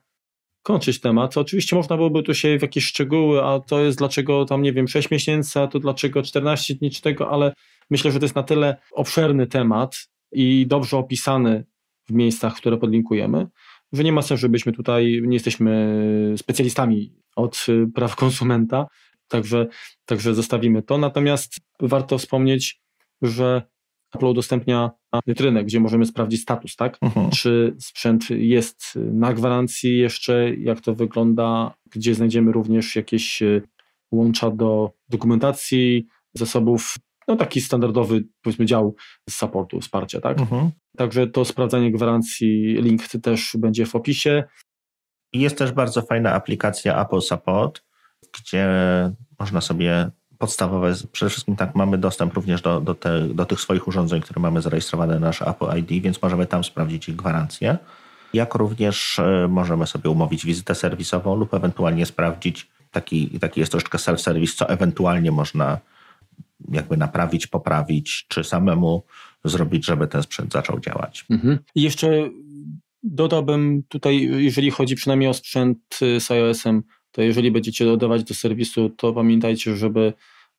kończyć temat. Oczywiście można byłoby tu się w jakieś szczegóły, a to jest dlaczego tam, nie wiem, 6 miesięcy, a to dlaczego 14 dni czy tego, ale myślę, że to jest na tyle obszerny temat i dobrze opisany w miejscach, które podlinkujemy, że nie ma sensu, żebyśmy tutaj, nie jesteśmy specjalistami od praw konsumenta, także, także zostawimy to. Natomiast warto wspomnieć, że Apple udostępnia rynek, gdzie możemy sprawdzić status, tak? Mhm. Czy sprzęt jest na gwarancji jeszcze, jak to wygląda, gdzie znajdziemy również jakieś y, łącza do dokumentacji, zasobów no taki standardowy, powiedzmy, dział supportu, wsparcia, tak? Mhm. Także to sprawdzanie gwarancji, link też będzie w opisie. Jest też bardzo fajna aplikacja Apple Support, gdzie można sobie podstawowe, przede wszystkim tak, mamy dostęp również do, do, te, do tych swoich urządzeń, które mamy zarejestrowane na nasze Apple ID, więc możemy tam sprawdzić ich gwarancję. Jak również e, możemy sobie umówić wizytę serwisową lub ewentualnie sprawdzić, taki, taki jest troszeczkę self-service, co ewentualnie można jakby naprawić, poprawić, czy samemu zrobić, żeby ten sprzęt zaczął działać. Mhm. I jeszcze dodałbym tutaj, jeżeli chodzi przynajmniej o sprzęt z iOS-em, to jeżeli będziecie dodawać do serwisu, to pamiętajcie, żeby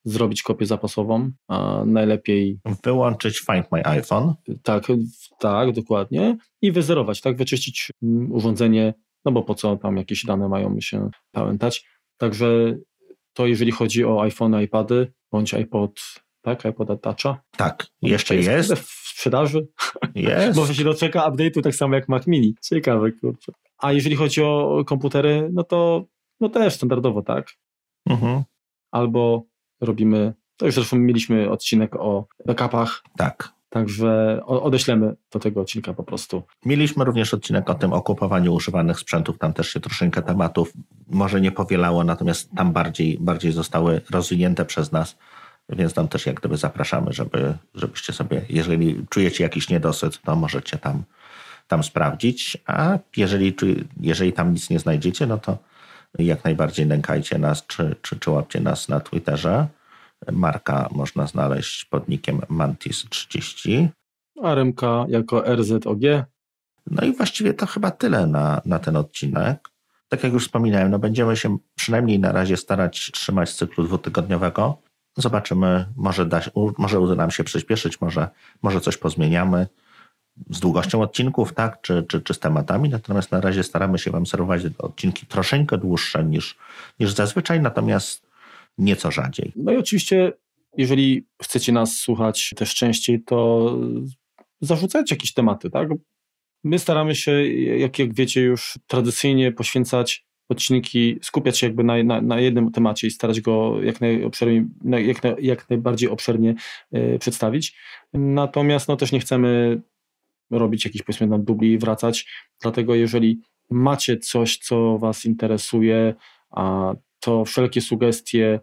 zrobić kopię zapasową, a najlepiej wyłączyć Find My iPhone. Tak, tak, dokładnie. I wyzerować, tak, wyczyścić mm, urządzenie, no bo po co tam jakieś dane mają się pamiętać. Także to jeżeli chodzi o iPhone, iPady, bądź iPod, tak, iPod Toucha. Tak, jeszcze jest. jest. W sprzedaży. (laughs) Jest. Może się doczeka update'u tak samo jak Mac Mini. Ciekawe, kurczę. A jeżeli chodzi o komputery, no to no też standardowo, tak? Mhm. Albo robimy, to już zresztą mieliśmy odcinek o backupach, Tak. także odeślemy do tego odcinka po prostu. Mieliśmy również odcinek o tym, o kupowaniu używanych sprzętów. Tam też się troszeczkę tematów może nie powielało, natomiast tam bardziej, bardziej zostały rozwinięte przez nas. Więc tam też jak gdyby zapraszamy, żeby, żebyście sobie, jeżeli czujecie jakiś niedosyt, to możecie tam, tam sprawdzić. A jeżeli, jeżeli tam nic nie znajdziecie, no to jak najbardziej nękajcie nas, czy, czy, czy łapcie nas na Twitterze. Marka można znaleźć pod nickiem Mantis30. A RMK jako RZOG. No i właściwie to chyba tyle na, na ten odcinek. Tak jak już wspominałem, no będziemy się przynajmniej na razie starać trzymać cyklu dwutygodniowego. Zobaczymy, może, da, może uda nam się przyspieszyć, może, może coś pozmieniamy z długością odcinków, tak, czy, czy, czy z tematami. Natomiast na razie staramy się Wam serwować odcinki troszeczkę dłuższe niż, niż zazwyczaj, natomiast nieco rzadziej. No i oczywiście, jeżeli chcecie nas słuchać też częściej, to zarzucajcie jakieś tematy, tak? My staramy się, jak, jak wiecie, już tradycyjnie poświęcać odcinki, skupiać się jakby na, na, na jednym temacie i starać go jak, jak, jak najbardziej obszernie e, przedstawić. Natomiast no, też nie chcemy robić jakichś powiedzmy nam dubli i wracać, dlatego jeżeli macie coś, co Was interesuje, a to wszelkie sugestie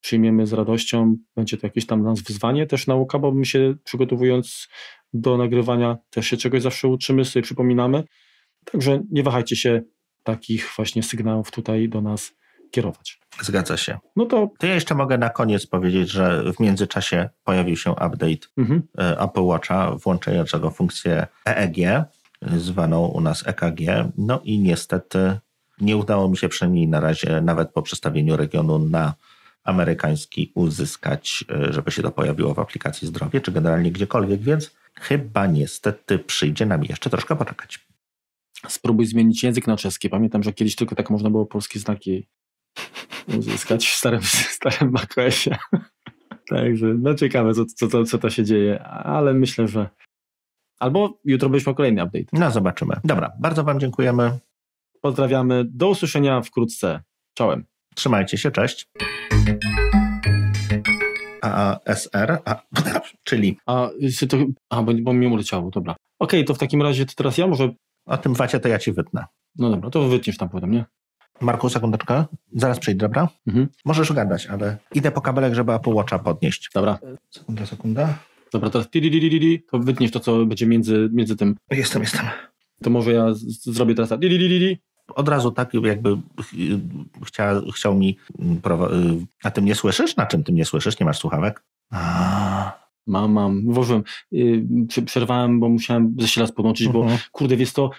przyjmiemy z radością. Będzie to jakieś tam dla nas wyzwanie, też nauka, bo my się przygotowując do nagrywania też się czegoś zawsze uczymy, sobie przypominamy. Także nie wahajcie się takich właśnie sygnałów tutaj do nas kierować. Zgadza się. No to To ja jeszcze mogę na koniec powiedzieć, że w międzyczasie pojawił się update mhm, e, Apple Watcha włączającego funkcję EEG, zwaną u nas EKG. No i niestety nie udało mi się przynajmniej na razie, nawet po przestawieniu regionu na amerykański, uzyskać, e, żeby się to pojawiło w aplikacji zdrowie, czy generalnie gdziekolwiek, więc chyba niestety przyjdzie nam jeszcze troszkę poczekać. spróbuj zmienić język na czeski. Pamiętam, że kiedyś tylko tak można było polskie znaki uzyskać w starym, w starym macOSie. Także no ciekawe, co, co, co, co to się dzieje, ale myślę, że albo jutro byśmy kolejny update. No zobaczymy. Dobra, bardzo Wam dziękujemy. Pozdrawiamy, do usłyszenia wkrótce. Czołem. Trzymajcie się, cześć. ASR, a, (laughs) czyli A, to, a bo, bo mi uleciało, dobra. Okej, to w takim razie to teraz ja może, o tym wacie to ja Ci wytnę. no dobra, to wytniesz tam potem, nie? Marku, sekundeczkę. Zaraz przyjdę, dobra? Mhm. Możesz gadać, ale idę po kabelek, żeby Apple Watcha podnieść. Dobra, Sekunda, sekunda. dobra, teraz to wytniesz to, co będzie między, między tym. Jestem, jestem. To może ja zrobię teraz tak. Od razu tak jakby ch- chcia, chciał mi... mm, y, A ty mnie słyszysz? Na czym ty mnie słyszysz? Nie masz słuchawek? A, Mam, mam, włożyłem. Prze- przerwałem, bo musiałem zasilacz podłączyć, bo mhm. kurde, wiesz to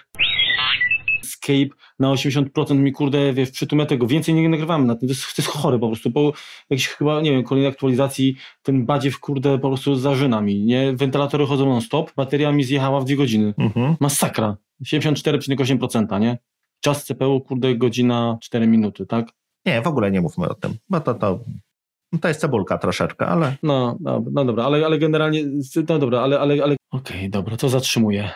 Escape na 80% mi kurde, wiesz, przytumia tego, więcej nie nagrywamy na tym, to jest, to jest chore po prostu, bo jakiś chyba, nie wiem, kolejnej aktualizacji ten badziew kurde po prostu zarzyna mi, nie? Wentylatory chodzą non stop, bateria mi zjechała w dwie godziny. Mhm. Masakra. 74,8%, nie? Czas CPU, kurde, godzina 4 minuty, tak? Nie, w ogóle nie mówmy o tym, bo to, to, to jest cebulka troszeczkę, ale No, no, no dobra, ale, ale generalnie, no dobra, ale, ale, ale... Okej, dobra, to zatrzymuję.